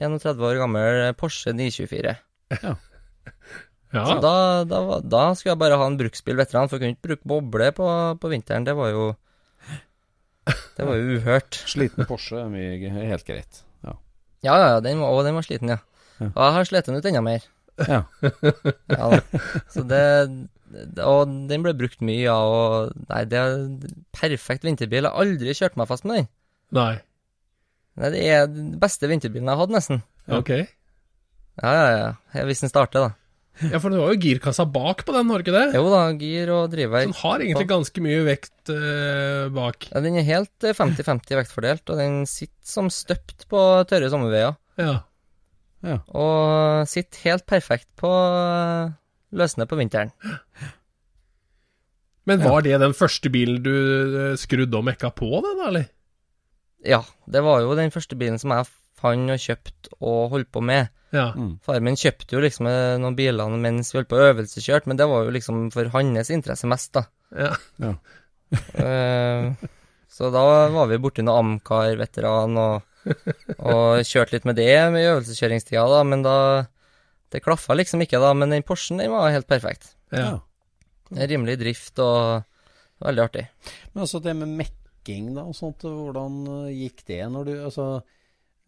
31 år gammel Porsche 924. [LAUGHS] Ja. Så da, da, da skulle jeg bare ha en bruksbil veteran, for jeg kunne ikke bruke boble på, på vinteren. Det var jo Det var jo uhørt. Sliten Porsche er mye helt greit. Ja. Ja, ja, ja, den var, og den var sliten, ja. Ja. Og jeg har slitt den ut enda mer. Ja. [LAUGHS] Ja, da. Så det det- Og den ble brukt mye, ja, og Nei, det er perfekt vinterbil. Jeg har aldri kjørt meg fast med den. Nei. Nei, det er den beste vinterbilen jeg har hatt, nesten. Ok. Ja, ja, ja. Hvis den starter, da. Ja, for det var jo girkassa bak på den, har du ikke det? Jo da, gir og Så. Den har egentlig ganske mye vekt eh, bak. Ja, den er helt eh, 50-50 vektfordelt, og den sitter som støpt på tørre sommerveier. Ja. Ja. Og sitter helt perfekt på eh, løsne på vinteren. Men var det den første bilen du eh, skrudde og mekka på, det da, eller? Ja, det var jo den første bilen som jeg fant og kjøpt og holdt på med. Ja. Mm. Faren min kjøpte jo liksom eh, noen biler mens vi holdt på å øvelseskjørt, men det var jo liksom for hans interesse mest, da. ja. [LAUGHS] Eh, så da var vi borti noen Amcar-veteran og, og kjørte litt med det i øvelseskjøringstida, da, men da Det klaffa liksom ikke, da, men den Porschen den var helt perfekt. ja. Rimelig drift og veldig artig. Men altså det med mekking da og sånt, hvordan eh, gikk det når du Altså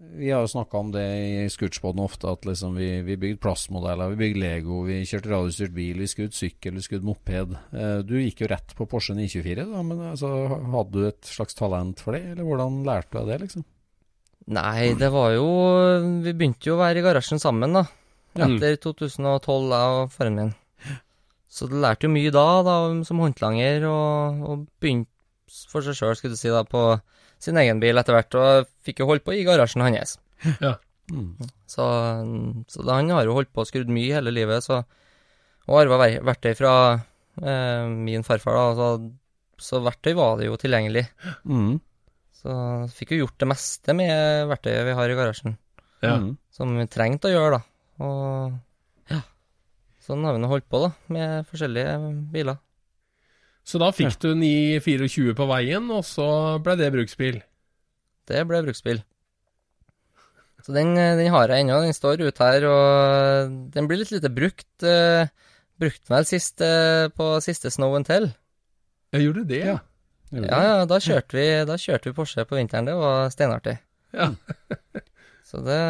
vi har jo snakka om det i Scootspoden ofte, at liksom vi, vi bygde plastmodeller, vi bygde Lego, vi kjørte radiostyrt bil, vi skudde sykkel, vi skudde moped. Eh, du gikk jo rett på Porsche 924, da, men altså, hadde du et slags talent for det, eller hvordan lærte du av det, liksom? Nei, det var jo Vi begynte jo å være i garasjen sammen, da. Etter 2012, jeg og faren min. Så du lærte jo mye da, da som håndlanger, og, og begynte for seg sjøl, skulle du si, da, på sin egen bil etter hvert, og fikk jo holdt på i garasjen hans. [LAUGHS] Ja. Mm. Så, så da, han har jo holdt på og skrudd mye hele livet, så Og arva ver- verktøy fra eh, min farfar, da, så, så verktøy var det jo tilgjengelig. Mm. Så fikk jo gjort det meste med verktøyet vi har i garasjen. Ja. Mm. som vi trengte å gjøre, da. Og ja, sånn har vi nå holdt på, da, med forskjellige biler. Så da fikk du 924 på veien, og så ble det bruksbil. Det ble bruksbil. Så den, eh, den har jeg ennå, den står ute her, og den blir litt lite brukt. Uh, brukte vel sist uh, på siste Snow and Tell. Jeg gjorde det, ja. Gjorde Ja, ja, da kjørte vi, da kjørte vi Porsche på vinteren, det var steinartig. Ja. [LAUGHS] Så det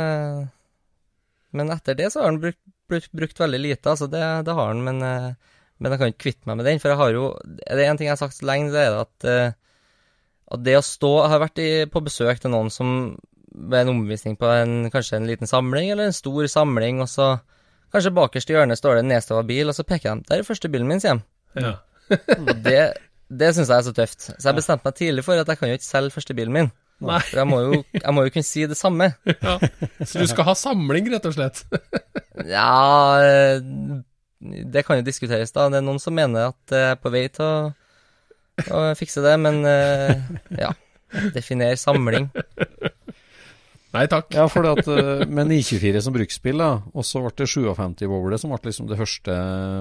Men etter det så har den brukt, brukt, brukt veldig lite, altså det, det har den, men, eh, men jeg kan ikke kvitte meg med den, for jeg har jo Det er en ting jeg har sagt så lenge, det er at, eh, at det å stå Jeg har vært i, på besøk til noen som ved en omvisning på en, kanskje en liten samling, eller en stor samling, og så Kanskje bakerst i hjørnet står det en nedstova bil, og så peker de 'Der er første bilen min', sier de. ja. Det, det syns jeg er så tøft. Så jeg bestemte meg tidlig for at jeg kan jo ikke selge første bilen min. Nei. For jeg må, jo, jeg må jo kunne si det samme. ja. Så du skal ha samling, rett og slett? Ja eh, Det kan jo diskuteres, da. Det er noen som mener at jeg er på vei til å, å fikse det, men eh, ja. Definer samling. Nei takk. Ja, for det at, eh, med 924 som bruksbil, da, og så ble det 57-bowle, som ble liksom det første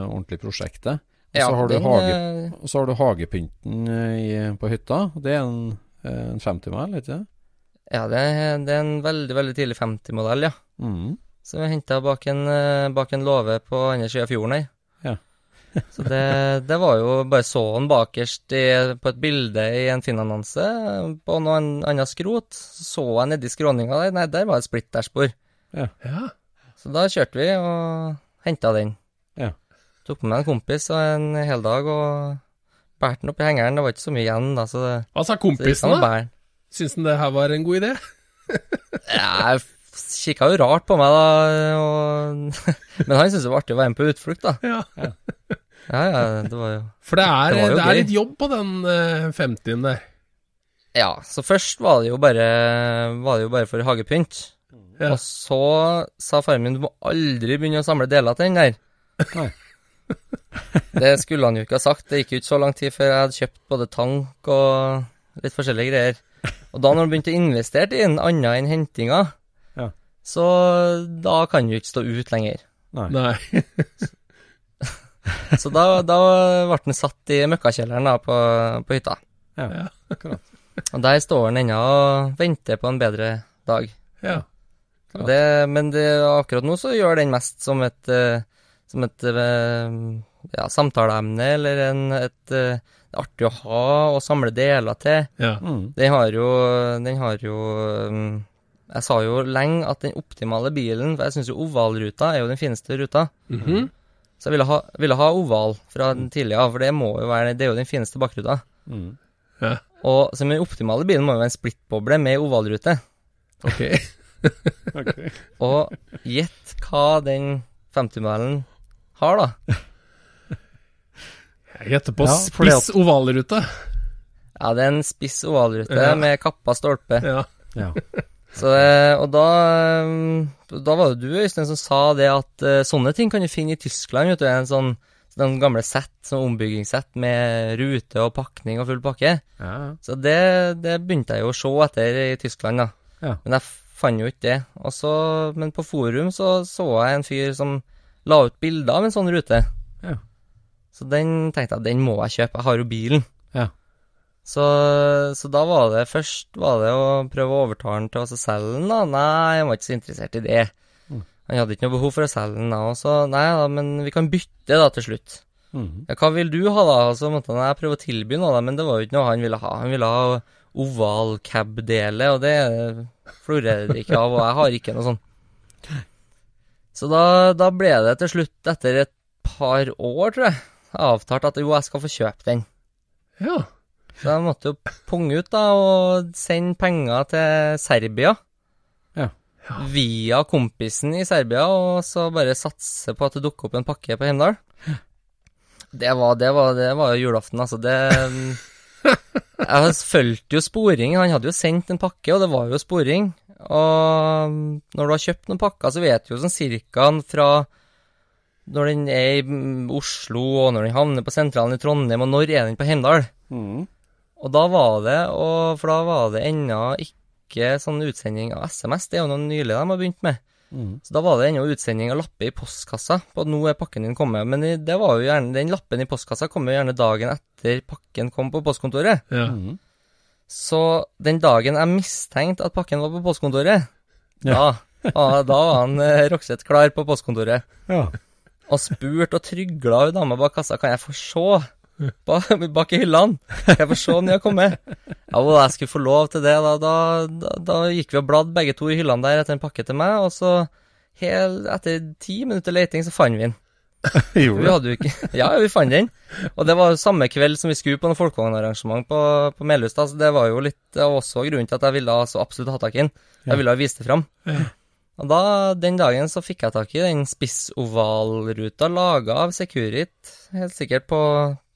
ordentlige prosjektet. Og så Ja, har, du den, hage, eh, så har du hagepynten eh, i, på hytta. Det er en, eh, en 50-mile, ikke det? Ja, det er, det er en veldig, veldig tidlig 50-modell, ja. Mm. Som vi henta bak, en, eh, bak en låve på andre sida av fjorden her. Ja. [LAUGHS] så det, det var jo Bare så han bakerst i, på et bilde i en Finn-annonse på noe an- annet skrot. Så jeg nedi skråninga der, nei, der var et splitterspor. Ja. Så da kjørte vi og henta den. Ja. Tok med meg en kompis og en hel dag og bærte den opp i hengeren. Det var ikke så mye igjen, da, så det, Hva sa det kompisen, da? Syns han det her var en god idé? [LAUGHS] Jeg kikka jo rart på meg, da, og [LAUGHS] Men han syntes det var artig å være med på utflukt, da. Ja. Ja, ja, det var jo For det er, Det jo det er litt jobb på den eh, 50-en der. Ja, så først var det jo bare, var det jo bare for hagepynt. Ja. Og så sa faren min du må aldri begynne å samle deler til den der. Nei. [LAUGHS] det skulle han jo ikke ha sagt. Det gikk jo ikke så lang tid før jeg hadde kjøpt både tank og litt forskjellige greier. Og da når han begynte å investere i en annen enn hentinga. Så da kan du ikke stå ut lenger. Nei. Nei. [LAUGHS] Så da, da ble den satt i møkkakjelleren da på, på hytta. Ja, Ja. akkurat. Og der står den ennå og venter på en bedre dag. Ja. Det, men det, akkurat nå så gjør den mest som et, eh, som et eh, ja, samtaleemne, eller en, et eh, det er artig å ha og samle deler til. ja. Mm. Den har jo, den har jo mm, Jeg sa jo lenge at den optimale bilen, for jeg syns jo ovalruta er jo den fineste ruta. Mhm. Så jeg ville ha, ville ha oval fra den tidligere, for det må jo være, det er jo den fineste bakruta. Mm. ja. Og så den optimale bilen må jo være en splittboble med ovalrute. Ok. [LAUGHS] okay. Og gjett hva den 50-mælen har, da. Jeg gjetter på Ja, spiss ovalrute. Ja, det er en spiss ovalrute Ja. med kappa stolpe. Ja. Ja. Så, eh, og da, mm, da var det du, Øystein, som sa det at eh, sånne ting kan du finne i Tyskland. vet du, En sånn, den gamle sett, sånn ombyggingssett med rute og pakning og full pakke. Ja. Så det, det begynte jeg jo å se etter i Tyskland, da. Ja. Men jeg fant jo ikke det. Og så, men på forum så så jeg en fyr som la ut bilder av en sånn rute. Ja. Så den tenkte jeg, den må jeg kjøpe. Jeg har jo bilen. Så, så da var det først var det å prøve å overtale han til å selge den, da. Nei, han var ikke så interessert i det. Mm. Han hadde ikke noe behov for å selge den da. Og så, nei da, men vi kan bytte da til slutt. Mm. Ja, hva vil du ha, da? Og så måtte han jeg prøve å tilby noe, da, men det var jo ikke noe han ville ha. Han ville ha oval cab-dele, og det florerer det ikke av, og jeg har ikke noe sånn. Så da, da ble det til slutt, etter et par år, tror jeg, avtalt at jo, jeg skal få kjøpe den. ja. Så jeg måtte jo punge ut da, og sende penger til Serbia. Ja. Via kompisen i Serbia, og så bare satse på at det dukker opp en pakke på Heimdal. Det var, det var, det var jo julaften, altså. Det [LAUGHS] Jeg fulgte jo sporing. Han hadde jo sendt en pakke, og det var jo sporing. Og når du har kjøpt noen pakker, så vet du jo sånn cirka fra når den er i Oslo, og når den havner på sentralen i Trondheim, og når er den på Heimdal. Mm. Og da var det, og for da var det ennå ikke sånn utsending av SMS, det er jo noe nylig de har begynt med. Mm. Så da var det ennå utsending av lapper i postkassa på at nå er pakken din kommet. Men det var jo gjerne, den lappen i postkassa kom jo gjerne dagen etter pakken kom på postkontoret. ja. Mm. Så den dagen jeg mistenkte at pakken var på postkontoret, Ja. da, da, var han eh, Rokseth klar på postkontoret. Ja. Og spurte og trygla hun dama bak kassa kan jeg få se bak, i hyllene. Jeg får se om de har kommet? Ja, og jeg skulle få lov til det. Da, da, da, da gikk vi og bladde begge to i hyllene der etter en pakke til meg, og så hel, etter ti minutter leting så fant vi den. [LAUGHS] Gjorde det? jo Ja, vi fant den. Og det var jo samme kveld som vi skulle på noe folkevognarrangement på, på Melhus. Så det var jo litt av også grunnen til at jeg ville så absolutt ha tak i den. Jeg ville ha vist det fram. Ja. Og da, den dagen så fikk jeg tak i den spissovalruta laga av Securit, helt sikkert på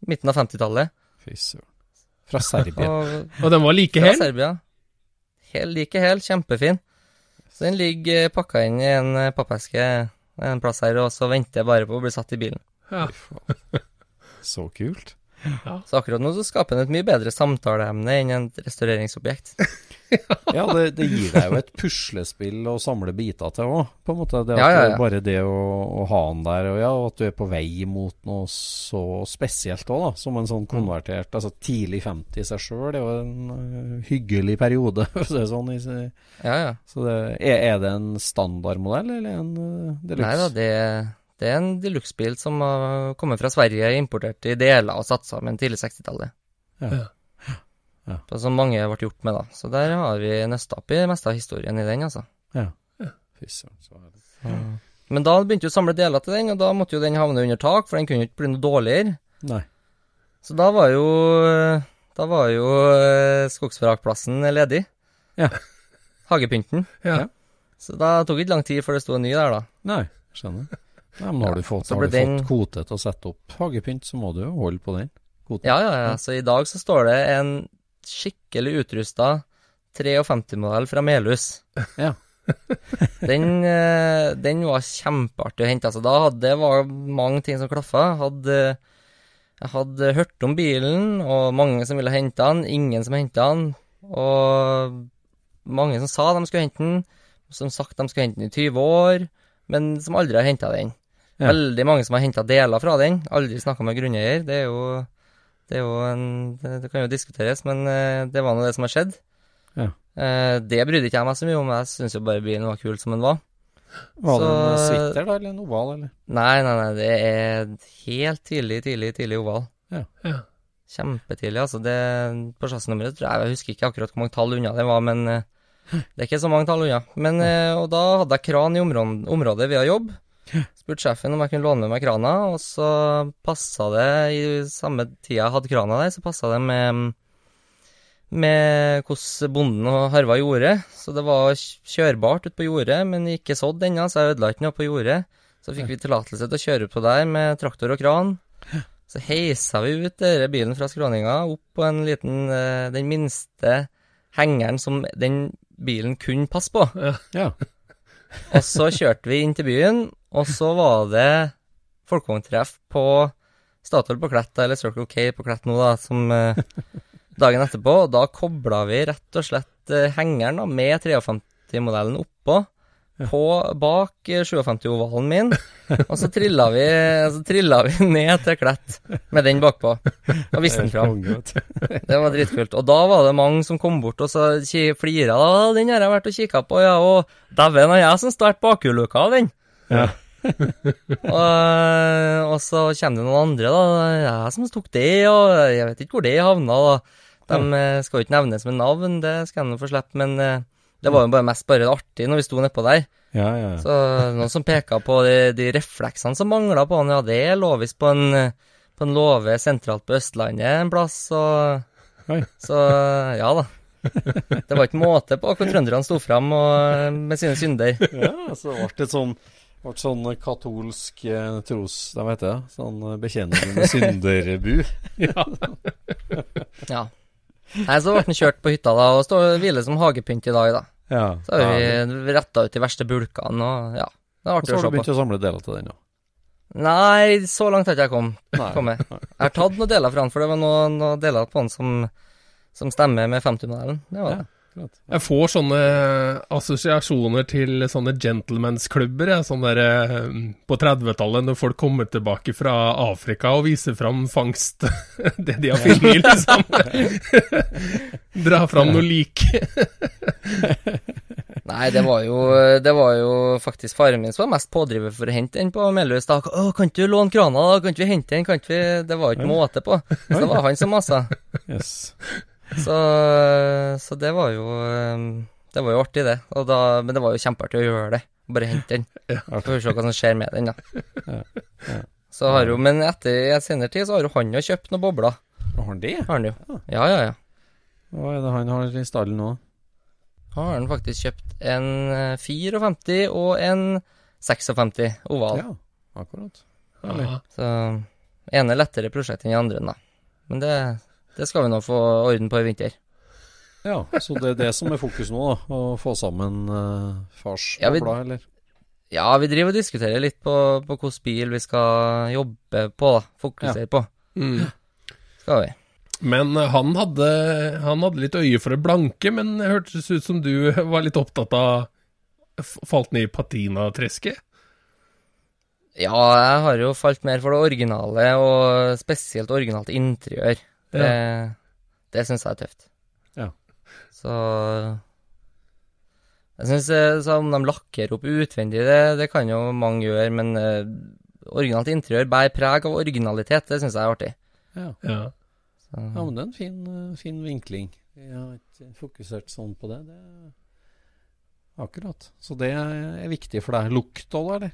midten av 50-tallet. Fy søren. Fra Serbia. Og [LAUGHS] Og den var like hel? fra? Serbia. Helt like hel, kjempefin. Så den ligger pakka inn i en eh, pappeske en plass her, og så venter jeg bare på å bli satt i bilen. Ja. [LAUGHS] Så kult. Så akkurat nå så skaper den et mye bedre samtaleemne enn et restaureringsobjekt. [LAUGHS] [LAUGHS] Ja, det, det gir deg jo et puslespill å samle biter til òg, på en måte. Det at Ja, ja, ja. Bare det å, å ha den der, og ja, og at du er på vei mot noe så spesielt òg, da. Som en sånn konvertert Altså tidlig 50 i seg sjøl, det er jo en uh, hyggelig periode, [LAUGHS] for å si det sånn. i- Ja, ja. Så det, er, er det en standardmodell, eller en uh, deluxe? Nei da, det, det er en deluxe-bil som har kommet fra Sverige, importert i deler og satt sammen tidlig 60-tallet. Ja. Som mange ble gjort med, da. Så der har vi nøsta opp i meste av historien i den, altså. Ja. Fy søren. Men da begynte vi å samle deler til den, og da måtte jo den havne under tak, for den kunne jo ikke bli noe dårligere. Nei. Så da var jo Da var jo eh, skogsvrakplassen ledig. Ja. Hagepynten. Ja. Så da tok det ikke lang tid før det sto en ny der, da. Nei, skjønner. Nei, men har du fått, har du den- fått kvote til å sette opp hagepynt, så må du jo holde på den. Kvoten. Ja, ja, ja. Så i dag så står det en skikkelig utrusta 53-modell fra Melhus. [LAUGHS] Ja. [LAUGHS] Den, eh, den var kjempeartig å hente. Altså, da hadde det var mange ting som klaffa. Hadde, jeg hadde hørt om bilen, og mange som ville hente den. Ingen som henta den. Og mange som sa de skulle hente den, som sagt de skulle hente den i 20 år, men som aldri har henta den. Ja. Veldig mange som har henta deler fra den. Aldri snakka med grunneier. Det er jo, det er jo en det, kan jo diskuteres, men eh, det var nå det som har skjedd. Ja. Eh, det brydde ikke jeg meg så mye om, jeg syns jo bare bilen var kul som den var. Var det en switter da, eller en oval, eller? Nei, nei, nei, det er helt tidlig, tidlig, tidlig oval. Ja. ja. Kjempetidlig, altså. Det, på chassisnummeret tror jeg Jeg husker ikke akkurat hvor mange tall unna det var, men eh, det er ikke så mange tall unna. Men, og da hadde jeg kran i området, området via jobb. Spurte sjefen om jeg kunne låne meg krana, og så passa det i samme tida jeg hadde krana der, så passa det med med hvordan bonden og harva jordet. Så det var kjørbart ute på jordet, men ikke sådd ennå, så jeg ødela ikke noe på jordet. Så fikk vi tillatelse til å kjøre ut på der med traktor og kran. Så heisa vi ut denne bilen fra skråninga opp på en liten eh, Den minste hengeren som den bilen kunne passe på. Ja. Og så kjørte vi inn til byen, og så var det folkevogntreff på Statoil på Klett, eller Circle K på Klett nå, da, som eh, dagen etterpå. Og da kobla vi rett og slett eh, hengeren da, med 53-modellen oppå. På, bak eh, 57-ovalen min, og så trilla, vi, så trilla vi ned til Klett med den bakpå. Og viste den fram. Det var dritkult. Og da var det mange som kom bort og så flira. 'Den har jeg vært og kikka på, ja.' Og dæven, er jeg som startet bakhjulluka av den. Ja. [LAUGHS] og, og så kommer det noen andre, da. 'Jeg som tok det, og jeg vet ikke hvor det havna', da. De eh, skal jo ikke nevnes med navn, det skal de få slippe, men eh, det var jo bare mest bare artig når vi sto nedpå der. Ja, ja, ja. Så noen som peka på de, de refleksene som mangla på han, ja, det lå visst på en, eh, på en låve sentralt på Østlandet en plass, og. Så ja da. Det var ikke måte på hvor trønderne sto fram og, med sine synder. Ja, så ble det sånn ble sånn katolsk eh, tros... Hva heter det? Sånn bekjennende bekjennelse med synderbu. Ja. Nei, så ble den kjørt på hytta da, og står hviler som hagepynt i dag, da. Ja. Så har ja. vi retta ut de verste bulkene, og ja. Det er Og på. så har du begynt å samle deler til den, ja. Nei, så langt har ikke jeg kom, Nei. Jeg har tatt noen deler fra den, for det var noen, noen deler på den som, som stemmer med 50-modellen. Det var det. Klart. Jeg får sånne assosiasjoner til sånne gentleman's-klubber. Sånn der eh, på 30-tallet, når folk kommer tilbake fra Afrika og viser fram fangst. [LAUGHS] det de har funnet, [LAUGHS] liksom. [LAUGHS] Dra fram noe lik. Nei, det var jo, det var jo faktisk faren min som var mest pådriver for å hente den på Melhus. da. 'Å, kan du låne krana, da? Kan vi hente den?' Kan vi Det var jo ikke måte på. Så det var han som masa. Yes. Så, så det var jo um, Det var jo artig, det. Og da, men det var jo kjempeartig å gjøre det. Bare hente den. [LAUGHS] Så får vi se hva som skjer med den, da. Så har jo, Men etter i senere tid så har jo han jo kjøpt noen bobler. Har han det? Har han jo. Ja, ja, ja. Hva er det han har i stallen nå? Har han faktisk kjøpt en eh, 54 og en 56 oval. Ja, akkurat. Ja. Så ene lettere prosjekt enn den andre, da. Men det, det skal vi nå få orden på i vinter. Ja, så det er det som er fokus nå, da. Å få sammen uh, fars Ja, vi- blad, eller? Ja, vi driver og diskuterer litt på, på hvilken bil vi skal jobbe på, da. Fokusere på. Mm. Skal vi. Men eh, han hadde, han hadde litt øye for det blanke, men det hørtes ut som du var litt opptatt av Falt ned i patinatresket? Ja, jeg har jo falt mer for det originale, og spesielt originalt interiør. Det, det syns jeg er tøft. Ja. Så Jeg syns om de lakker opp utvendig, det, det kan jo mange gjøre, men uh, originalt interiør bærer preg av originalitet, det syns jeg er artig. Ja. Ja. Så, ja, men det er en fin, eh, fin vinkling. Jeg har ikke fokusert sånn på det. Det, akkurat. Så det er viktig for deg. Lukt òg, eller?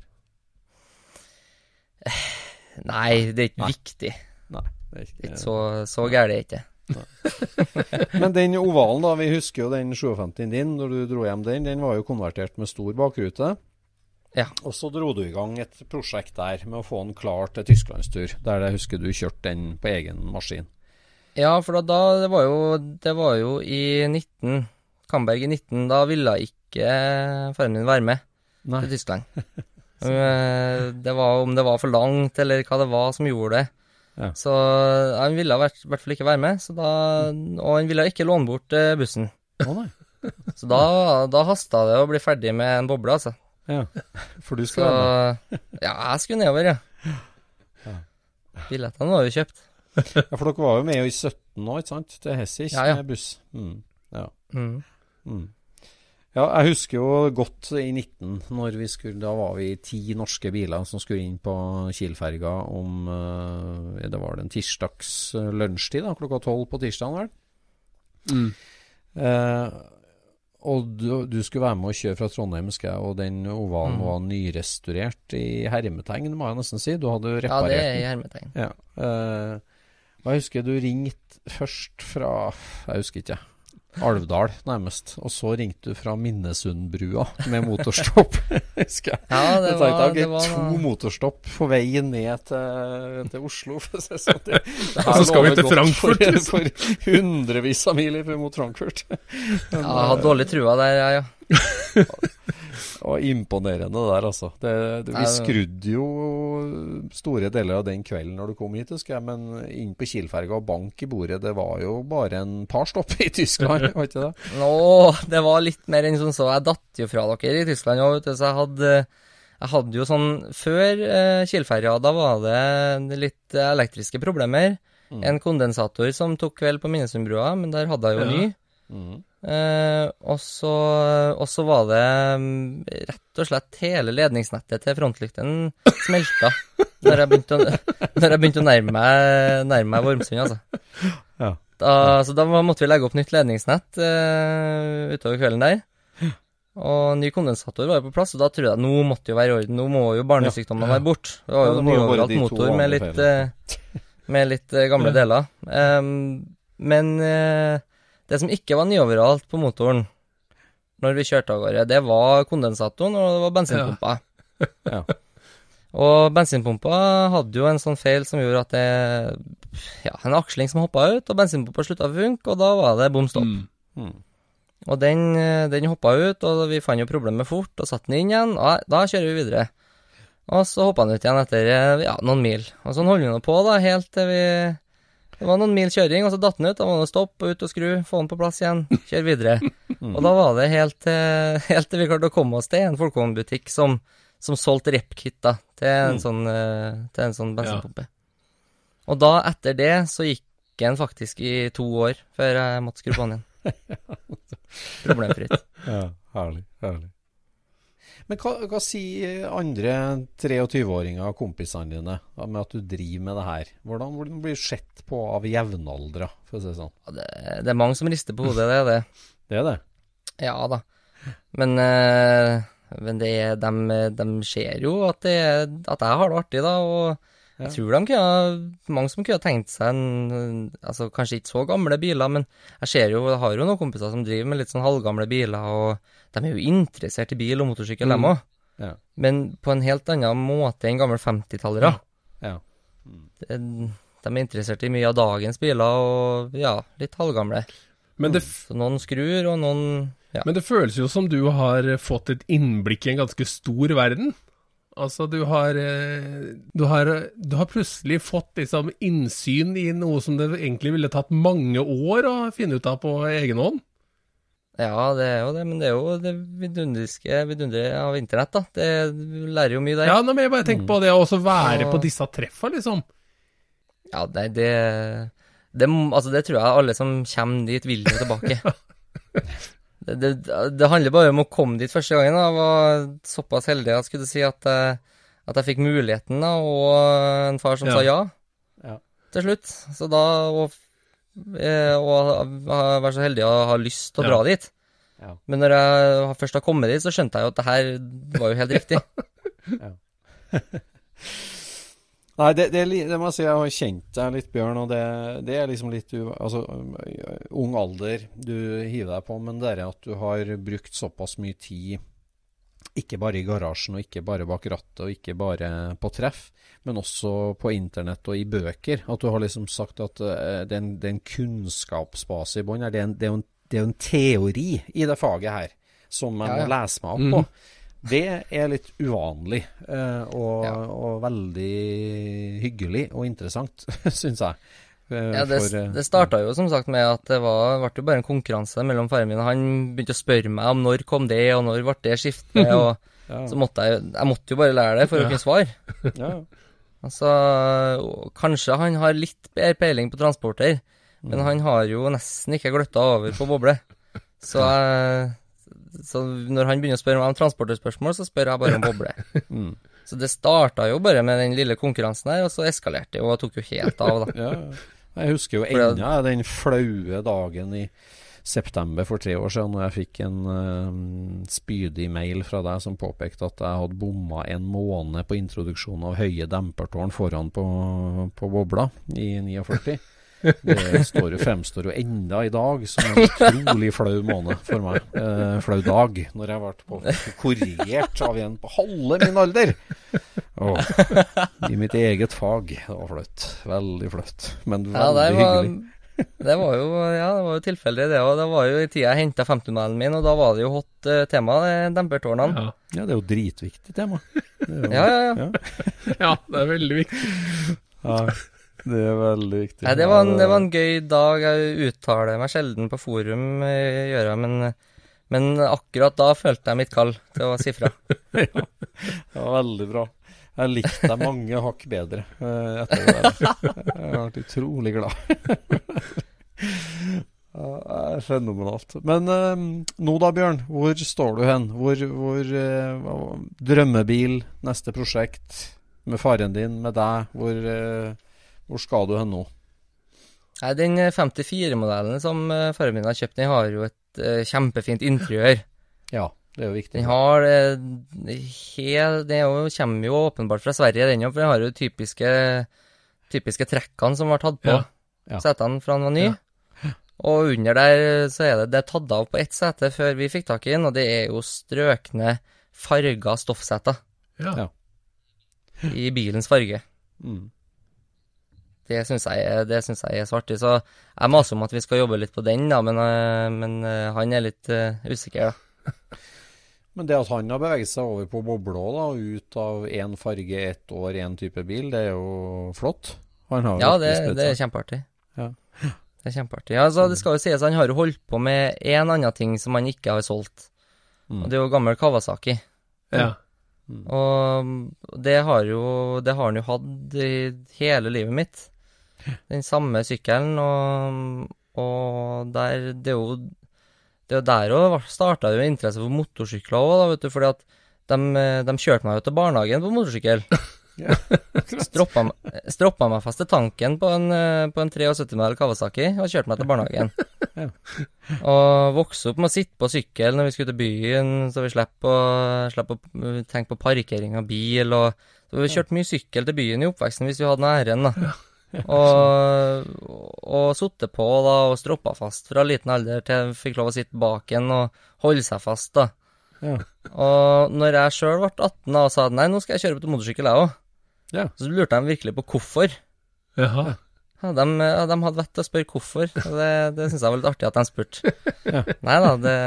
Nei, det er ikke Nei. viktig. Nei. Det ikke ikke så, så gærent er det ikke. Men den ovalen, da. Vi husker jo den 57-en din, når du dro hjem den. Den var jo konvertert med stor bakrute. Ja. Og så dro du i gang et prosjekt der med å få den klar til tysklandstur. Der jeg husker du kjørte den på egen maskin. Ja, for da, da det var jo Det var jo i 19 Kamberg i 19. Da ville ikke faren min være med Nei. til Tyskland. [LAUGHS] Eh, det var om det var for langt, eller hva det var som gjorde det. Ja. Så han ville i hvert, hvert fall ikke være med, så da, og han ville ikke låne bort eh, bussen. Å nei. [LAUGHS] Så da, da hasta det å bli ferdig med en boble, altså. Ja. For du Så være med. [LAUGHS] ja, jeg skulle nedover, ja. Billettene var jo kjøpt. Ja, for dere var jo med i 17 nå, ikke sant? Til Hessis Ja, ja. med buss. Mm. Ja. Mm. Mm. Ja, jeg husker jo godt i 19, når vi skulle, da var vi ti norske biler som skulle inn på Kiel-ferga om eh, Det var den tirsdags eh, lunsjtid, da, klokka tolv på tirsdagen, vel. Mm. Eh, og du, du skulle være med å kjøre fra Trondheim, husker jeg, og den ovalen Mm. var nyrestaurert i hermetegn, må jeg nesten si. Du hadde jo Ja, det er i hermetegn. Ja. eh, og jeg husker du ringte først fra Jeg husker ikke. Alvdal, nærmest. Og så ringte du fra Minnesundbrua med motorstopp. [LAUGHS] husker jeg. Ja, det Jeg tenkte, var, det var To motorstopp på veien ned til, til Oslo. For å si sånn. Det, det Og så skal vi til Frankfurt, For, liksom. for hundrevis av mil mot Frankfurt. Men, Ja, jeg hadde dårlig trua der, ja, ja. [LAUGHS] Og imponerende der, altså. Det, det, vi skrudde jo store deler av den kvelden når du kom hit, husker jeg. Men inn på Kiel-ferga og bank i bordet, det var jo bare en par stopp i Tyskland, var ikke det? [LAUGHS] Nå, det var litt mer enn som så. Jeg datt jo fra dere i Tyskland òg, vet du, så jeg hadde jeg hadde jo sånn Før eh, Kielferja, da var det litt elektriske problemer. Mm. En kondensator som tok kveld på Minnesundbrua, men der hadde jeg jo Ja. ny. Mm. Eh, og så var det mm, rett og slett hele ledningsnettet til frontlyktene smelta når jeg begynte å, [LAUGHS] når jeg begynte å nærme meg, nærme meg Vormsund, altså. Ja. Da, så da måtte vi legge opp nytt ledningsnett eh, utover kvelden der. Og ny kondensator var jo på plass, og da tror jeg nå måtte jo være i orden. Nå må jo barnesykdommene Ja. være borte. Det var jo ja, nyoveralt motor med litt, eh, med litt eh, gamle deler. Um, men eh, det som ikke var nyoveralt på motoren når vi kjørte av gårde, det var kondensatoren og det var bensinpumpa. Ja. [LAUGHS] Og bensinpumpa hadde jo en sånn feil som gjorde at det Ja, en aksling som hoppa ut, og bensinpumpa slutta å funke, og da var det bom stopp. Mm. Mm. Og den, den hoppa ut, og vi fant jo problemet fort, og satte den inn igjen. Og da kjører vi videre. Og så hoppa den ut igjen etter ja, noen mil. Og sånn holdt vi nå på, da, helt til vi Det var noen mil kjøring, og så datt den ut. Da må du stoppe, ut og skru, få den på plass igjen, kjøre videre. [LAUGHS] Og da var det helt, til- [LAUGHS] helt til vi klarte å komme oss til en folkehåndbutikk som, som solgte rep-kit til en sånn, eh, til en sånn bensinpumpe. Og da, etter det, så gikk den faktisk i to år før jeg måtte skru på den igjen. [LAUGHS] Problemfritt. Ja, herlig, herlig. Men hva, hva sier andre 23-åringer, kompisene dine, med at du driver med det her? Hvordan, hvordan blir du sett på av jevnaldra, for å si det sånn? Ja, det, det er mange som rister på hodet, det er det. [LAUGHS] Det er det. Ja da. Men, eh, men det de, de ser jo at, det, at jeg har det artig, da. Og. Jeg tror de kunne, mange som kunne tenkt seg en altså Kanskje ikke så gamle biler, men jeg ser jo, jeg har jo noen kompiser som driver med litt sånn halvgamle biler, og de er jo interessert i bil og motorsykkel, Mm. dem òg. Ja. Men på en helt annen måte enn gamle 50-tallere. Ja. Det- De er interessert i mye av dagens biler, og ja, litt halvgamle. Men, det, f- Så noen skrur, og noen ja. men det føles jo som du har fått et innblikk i en ganske stor verden. Altså, du har, eh, du har, du har plutselig fått liksom innsyn i noe som det egentlig ville tatt mange år å finne ut av på egen hånd. Ja, det er jo det, men det er jo det vidunderske vidunderet av internett, da. Det, du lærer jo mye der. Ja, må jeg bare tenker på det å også være Ja. på disse treffa, liksom. Ja, det, det, det Altså, det tror jeg alle som kommer dit, vil jo tilbake. [LAUGHS] det, det, det handler bare om å komme dit første gangen. Jeg var såpass heldig at skulle si at, jeg- at jeg fikk muligheten, da, og en far som Ja. sa ja Ja. til slutt. Så da Og, eh, og være så heldig å ha lyst til å Ja. dra dit. Ja. Men når jeg først har kommet dit, så skjønte jeg jo at det her var jo helt riktig. [LAUGHS] [LAUGHS] Nei, det, det, det må jeg si, jeg har kjent deg litt, Bjørn, og det, det er liksom litt u, Altså, ung alder du hiver deg på, men det er at du har brukt såpass mye tid, ikke bare i garasjen, og ikke bare bak rattet, og ikke bare på treff, men også på internett og i bøker. At du har liksom sagt at ø, det er en, det er en kunnskapsbase i bånn. Det, er jo en- teori i det faget her, som jeg Ja, ja. må lese meg opp på. Det er litt uvanlig, eh, og, Ja. og veldig hyggelig og interessant, [LAUGHS] syns jeg. Eh, Ja, det, for, eh, det starta jo som sagt med at det var, ble jo bare en konkurranse mellom faren min. Han begynte å spørre meg om når kom det, og når ble det skiftet, [LAUGHS] og ja, så måtte jeg Jeg måtte jo bare lære det for å kunne svare. [LAUGHS] ja, Altså, kanskje han har litt bedre peiling på transporter, men han har jo nesten ikke gløtta over på boble. Så, jeg- så når han begynner å spørre meg om transporterspørsmål, så spør jeg bare om boble. [LAUGHS] Mm. Så det starta jo bare med den lille konkurransen her, og så eskalerte det og og tok jo helt av, da. [LAUGHS] ja. Jeg husker jo ennå den flaue dagen i september for tre år siden, når jeg fikk en uh, spydig mail fra deg som påpekte at jeg hadde bomma en måned på introduksjonen av høye dempertårn foran på, på bobla i 49. Det står jo, fremstår jo enda i dag som en utrolig flau måned for meg. Eh, flau dag, når jeg ble på, korrigert av en på halve min alder. Oh, I mitt eget fag. Det var flaut. Veldig flaut. Men veldig Ja, var, hyggelig. det var jo ja, det var jo tilfeldig, det òg. Det var jo i tida jeg henta 50-mailen min, og da var det jo hot eh, tema, det dempertårnene. Ja. Ja, det er jo dritviktig tema. Det er jo, Ja, ja, ja. ja. ja, det er veldig viktig. Ja, det er veldig viktig. Nei, det, var en, det var en gøy dag. Jeg uttaler meg sjelden på forum, gjør jeg, men, men akkurat da følte jeg mitt kall til å si fra. [LAUGHS] Ja, det var veldig bra. Jeg likte deg mange hakk bedre eh, etter det der. Jeg har vært utrolig glad. Det er fenomenalt. Men eh, nå da, Bjørn. Hvor står du hen? Hvor, hvor eh, Drømmebil, neste prosjekt, med faren din, med deg. Hvor, eh, hvor skal du hen nå? Nei, Den 54-modellen som eh, faren min har kjøpt, den har jo et uh, kjempefint interiør. [LAUGHS] Ja, det er jo viktig. Den har uh, hel, Den er jo, kommer jo åpenbart fra Sverige, den òg, for den har jo typiske, typiske trekkene som var tatt på Ja, ja. setene fra den var ny. Ja. Og under der så er det, det er tatt av på ett sete før vi fikk tak i den, og det er jo strøkne farga stoffseter Ja. Ja. i bilens farge. Mm. Det syns jeg, det synes jeg er så artig. Så jeg maser om at vi skal jobbe litt på den, da, men, eh, men eh, han er litt uh, usikker, da. [LAUGHS] Men det at han har beveget seg over på bobla, da, ut av én farge, ett år, én type bil, det er jo flott. Han har Ja, det, det er kjempeartig. Ja. Det er kjempeartig. Ja, altså, det skal jo sies, han har jo holdt på med én annen ting som han ikke har solgt. Mm. Og det er jo gammel Kawasaki. Ja. Og det har jo Det har han jo hatt i hele livet mitt. Den samme sykkelen, og, og der Det er jo Det er der òg starta jo interesse for motorsykler òg, vet du, fordi at de, de kjørte meg jo til barnehagen på motorsykkel. Stroppa, meg- stroppa meg fast til tanken på en, eh, på en 73 modell Kawasaki og kjørte meg til barnehagen. [LAUGHS] Ja. Og vokste opp med å sitte på sykkel når vi skulle til byen, så vi slapp å, slapp å uh, tenke på parkering av bil. Og, så vi kjørte mye sykkel til byen i oppveksten hvis vi hadde æren, da. Og, og sittet på da, og stroppa fast fra liten alder til jeg fikk lov å sitte bak en og holde seg fast. da. Ja. Og når jeg sjøl ble 18 da, og sa at nei, nå skal jeg kjøre på motorsykkel, jeg òg, Ja. så lurte de virkelig på hvorfor. Jaha. Ja, de, ja, de hadde vett til å spørre hvorfor, det, det syns jeg var litt artig at de spurte. Nei da, det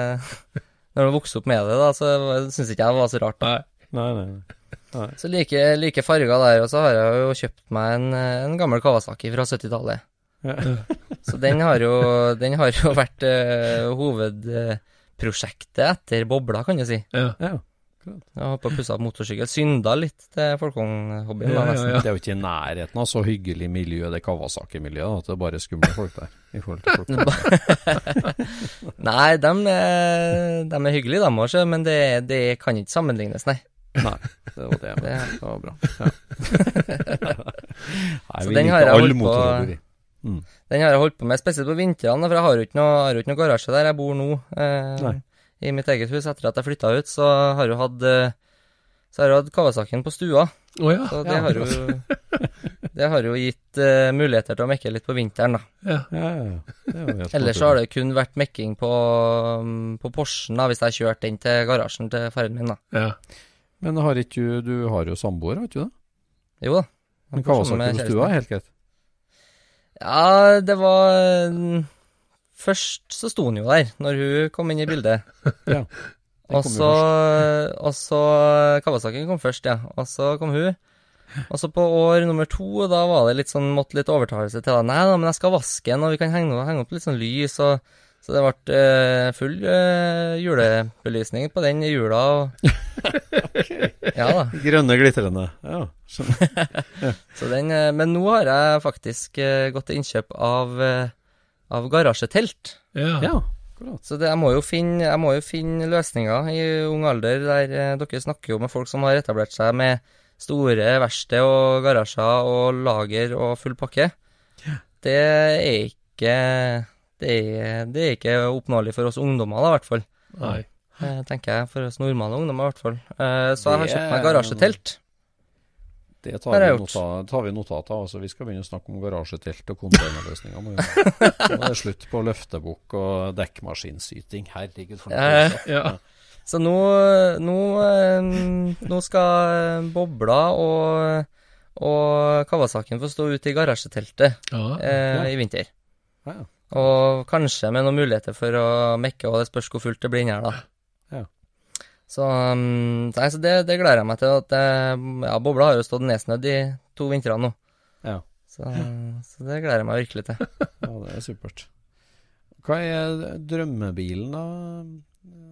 Når du vokste opp med det, da, så syns ikke jeg det var så rart. da. Nei. Nei, nei, nei. Så like, like farger der, og så har jeg jo kjøpt meg en, en gammel Kawasaki fra 70-tallet. Ja. [LAUGHS] Så den har jo, den har jo vært uh, hovedprosjektet etter bobla, kan du si. Ja. Ja. Jeg har på å pusse opp motorsykkel. Synda litt til folkehobbyen, Ja, da, ja, ja. Det er jo ikke i nærheten av så hyggelig miljø, det Kawasaki-miljøet, at det er bare skumle folk der. I forhold til folk. [LAUGHS] Nei, de er, de er hyggelige, de òg, men det, det kan ikke sammenlignes, nei. Nei, det var det. Det- var bra. Ja. Nei, Så den har jeg holdt på- Mm. Den har jeg holdt på med, spesielt på vintrene, for jeg har jo ikke noe, har jo ikke noe garasje der jeg bor nå. Eh, i mitt eget hus etter at jeg flytta ut, så har jeg hatt eh, så har jeg hatt Kawasaken på stua. Oh, ja. Så det ja, har jo Det har jo gitt uh, muligheter til å mekke litt på vinteren, da. ja. Ja, ja, ja. Er Ellers så har det kun vært mekking på, um, på Porschen, da, hvis jeg har kjørt den til garasjen til faren min, da. Men har ikke du har jo samboer, har ikke du det? Jo da. Men hva var Kawasaki hos på stua er helt greit. Ja, det var mm, Først så sto hun jo der, når hun kom inn i bildet. [LAUGHS] Ja. Og så, og så Kawasaki kom først, ja. Og så kom hun. Og så på år nummer to, da var det litt sånn, måtte litt overtalelse til. Nei da, men jeg skal vaske den, og vi kan henge, henge opp litt sånn lys, og så det ble eh, full eh, julebelysning på den jula, og [LAUGHS] Ja da. Grønne glitrende. Ja. [LAUGHS] Så den, eh, men nå har jeg faktisk gått til innkjøp av, av garasjetelt. ja. ja. Så det, jeg, må jo finne, jeg må jo finne løsninger i ung alder der dere snakker jo med folk som har etablert seg med store verksted og garasjer og lager og full pakke. Det er ikke det er, det er ikke oppnåelig for oss ungdommer, da, i hvert fall. Nei. Eh, tenker jeg, for oss normale ungdommer, i hvert fall. Eh, så jeg har Det kjøpt meg garasjetelt. Det tar vi, gjort. nota, tar vi notat av. Altså, vi skal begynne å snakke om garasjetelt og containerløsninger. Nå er det slutt på løftebukk og dekkmaskinsyting. Herregud, for noe Eh, trist. Ja. Så nå, nå, nå skal bobla og, og Kawasaken få stå ute i garasjeteltet Ja. eh, i vinter. Ja, ja. Og kanskje med noen muligheter for å mekke, og det spørs hvor fullt det blir inni her, da. Ja. Så, um, nei, så det, det gleder jeg meg til. At det, ja, bobla har jo stått nedsnødd i to vintre nå. Ja. Så, så det gleder jeg meg virkelig til. [LAUGHS] ja, det er supert. Hva er drømmebilen, da?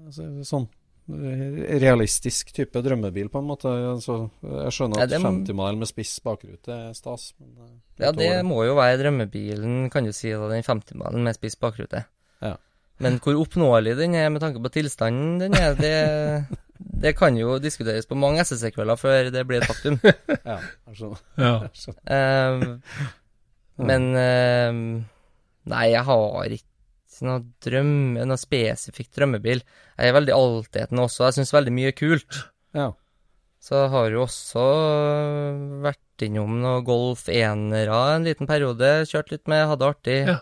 Altså, sånn realistisk type drømmebil, på en måte. Altså, jeg skjønner at ja, må- 50 mile med spiss bakrute er stas, men eh, Ja, det år. må jo være drømmebilen, kan du si, da, den 50-malen med spiss bakrute. Ja. Men hvor oppnåelig den er med tanke på tilstanden den er, det, [LAUGHS] det kan jo diskuteres på mange SSE-kvelder før det blir et faktum. [LAUGHS] Ja, jeg skjønner. Ja. Jeg skjønner. Ehm, men ehm, Nei, jeg har ikke noe drømme, noe spesifikt drømmebil. Jeg er veldig altetende også. Jeg syns veldig mye er kult. Ja. Så jeg har jo også vært innom noe Golf 1-ere en liten periode. Kjørt litt med, hadde det artig. Ja.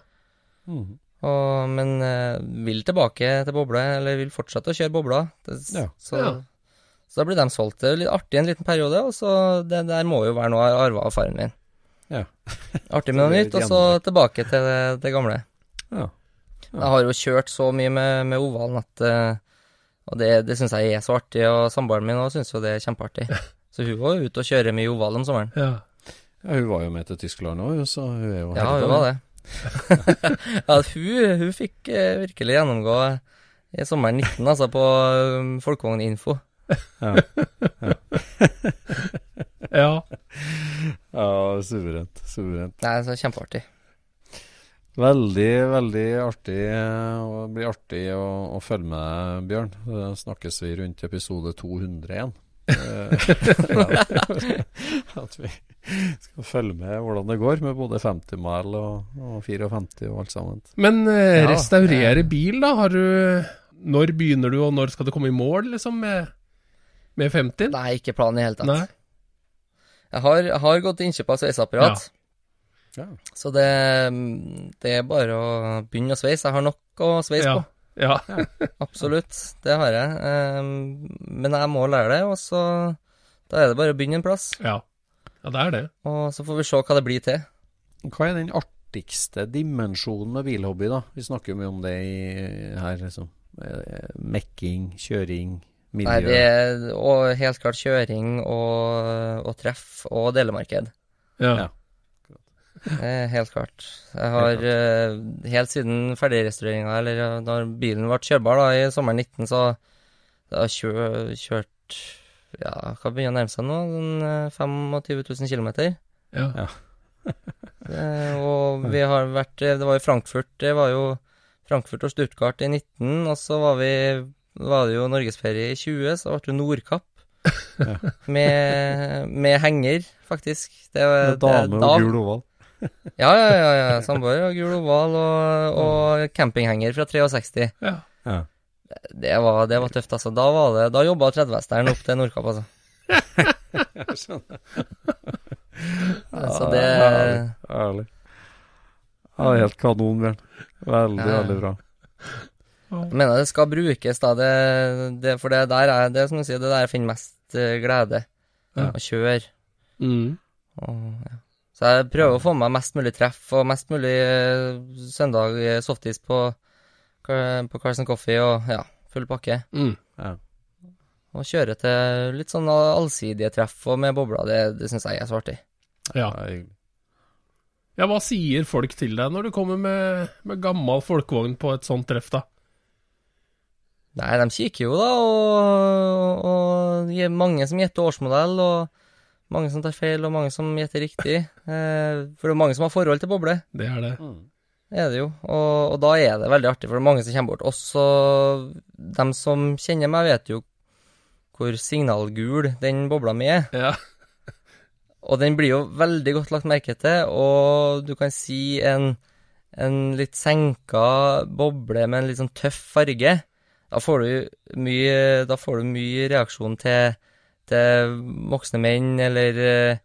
Mm. Og, men eh, vil tilbake til boble, eller vil fortsette å kjøre bobla. Det, Ja. Så, Ja. så da blir de solgt. Det er litt artig en liten periode, og så det der må jo være noe jeg har arva av faren min. Ja. Artig med noe [LAUGHS] nytt, og så tilbake til det, det gamle. Ja. Jeg har jo kjørt så mye med, med ovalen at eh, Og det, det syns jeg er så artig, og samboeren min òg syns jo det er kjempeartig. [LAUGHS] Så hun var jo ute og kjører mye oval om sommeren. Ja. ja, hun var jo med til Tyskland òg, så hun er jo Ja, hun var det. [LAUGHS] ja, hun, hun fikk eh, virkelig gjennomgå i sommeren 19, altså, på um, Folkevogninfo. [LAUGHS] Ja. ja. ja, suverent. Suverent. Nei, så kjempeartig. Veldig, veldig artig. eh, Og det blir artig å, å følge med deg, Bjørn. Da snakkes vi rundt episode 200 igjen. Eh, [LAUGHS] At vi skal følge med hvordan det går med både 50 mile og, og 54 og alt sammen. Men eh, Ja, restaurere bil, da? Har du Når begynner du, og når skal du komme i mål, liksom, med, med 50? Nei, ikke planen i hele tatt. Nei. Jeg har, har gått til innkjøp av sveiseapparat, Ja. Så det, det er bare å begynne å sveise. Jeg har nok å sveise Ja. på. Ja. [LAUGHS] Absolutt, det har jeg. Ehm, men jeg må lære det, og så Da er det bare å begynne en plass. ja. Ja, det er det. Og så får vi se hva det blir til. Hva er den artigste dimensjonen med bilhobby, da? Vi snakker jo mye om det i, her, liksom. Eh, Mekking, kjøring, miljø. Nei, det er og helt klart kjøring og, og treff og delemarked. Ja. Ja. Er helt klart. Jeg har eh, helt siden ferdigrestaureringa, eller ja, da bilen ble kjørbar da, i sommeren 19, så jeg har kjø, kjørt ja, hva begynner å nærme seg nå? Eh, 25 000 km. Ja. [LAUGHS] og vi har vært eh, Det var i Frankfurt, det var jo Frankfurt og Stuttgart i 19, og så var vi var det jo norgesferie i 20, så ble det Nordkapp. med, med henger, faktisk. Det, var- Med dame det- da- og gul oval. Ja, ja, ja. ja. Samboer og gul oval og, og campinghenger fra 63. Ja. Ja. Det var, det var tøft, altså. Da, var det, da jobba 30-vesteren opp til Nordkapp, altså. Jeg skjønner. altså, det Ærlig. Ærlig. Ja, helt kanon, Bjørn. Veldig, Ja. veldig bra. Jeg mener det skal brukes, da. Det, det, for det der er det som du sier, det der jeg finner mest eh, glede. Ja. Å kjøre. Mm. Og, ja. Så jeg prøver å få med meg mest mulig treff, og mest mulig eh, søndag eh, softis på, på Carson Coffee, og ja, full pakke. Mm. Ja. Og kjøre til litt sånn allsidige treff og med bobler, det, det syns jeg er så artig. Ja. Ja, hva sier folk til deg når du kommer med, med gammel folkevogn på et sånt treff, da? Nei, de kikker jo, da, og, og det er mange som gjetter årsmodell, og mange som tar feil, og mange som gjetter riktig. Eh, for det er mange som har forhold til boble, Det er det. Mm. det er det jo. Og, og da er det veldig artig, for det er mange som kommer bort. Også dem som kjenner meg, vet jo hvor signalgul den bobla mi er. Ja. Og den blir jo veldig godt lagt merke til, og du kan si en, en litt senka boble med en litt sånn tøff farge. Da får du mye, da får du mye reaksjon til, til voksne menn, eller eh,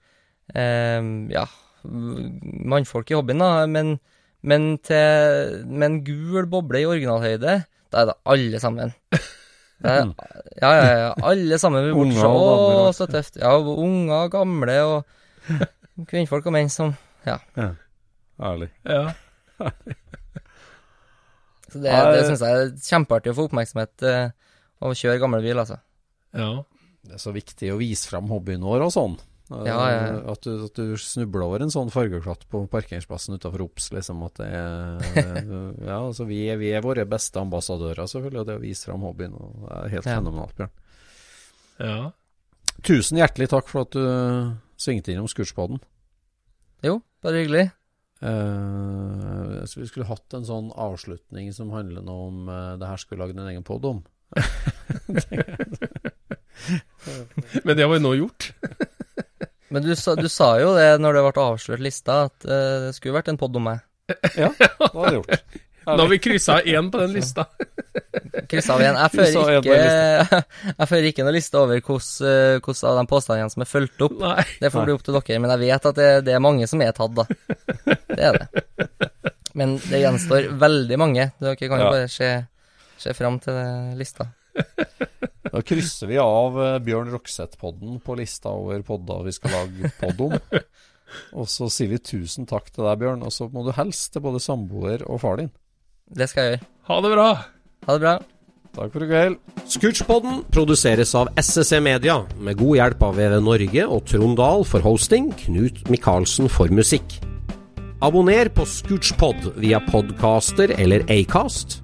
eh, ja, mannfolk i hobbyen, da. Men, men til, med en gul boble i originalhøyde, da er det alle sammen. Det [LAUGHS] er, ja, ja, ja. Alle sammen vil bort så Å, så tøft. Ja, unger, gamle og [LAUGHS] kvinnfolk og menn som Ærlig. ja. Så det, Ja, det jeg- syns jeg er kjempeartig å få oppmerksomhet eh, å kjøre gammel bil, altså. ja. Det er så viktig å vise fram hobbyen vår og sånn. Ja, ja, ja. At, du, at du snubler over en sånn fargeklatt på parkeringsplassen utenfor Ops, liksom. At det er [LAUGHS] Ja, altså vi er, vi er våre beste ambassadører, selvfølgelig. Og det å vise fram hobbyen og det er helt Ja. fenomenalt, Bjørn. ja. Tusen hjertelig takk for at du svingte innom Scootspoden. Jo, bare hyggelig. Eh, så vi skulle hatt en sånn avslutning som handler noe om eh, det her skulle lagd en egen pod om. [LAUGHS] [LAUGHS] Men det har vi nå gjort. [LAUGHS] Men du sa, du sa jo det når det ble avslørt lista, at uh, det skulle vært en pod om meg. Ja, det har jeg gjort. Da har vi kryssa én på den lista. [LAUGHS] Kryssa av én. Jeg fører ikke, jeg fører ikke noen liste over hvordan hvordan av de påstandene som er fulgt opp. Nei. Det får bli opp til dere, men jeg vet at det, det er mange som er tatt, da. Det er det. Men det gjenstår veldig mange. Dere kan jo Ja. bare se, se fram til lista. Da krysser vi av eh, Bjørn Rokseth-podden på lista over podda vi skal lage podd om. Og så sier vi tusen takk til deg, Bjørn. Og så må du helst til både samboer og far din. Det skal jeg gjøre. Ha det bra. Ha det bra. Takk for i kveld. Scootchpoden produseres av SSC Media, med god hjelp av VV Norge og Trond Dahl for hosting, Knut Micaelsen for musikk. Abonner på Scootchpod via podcaster eller Acast,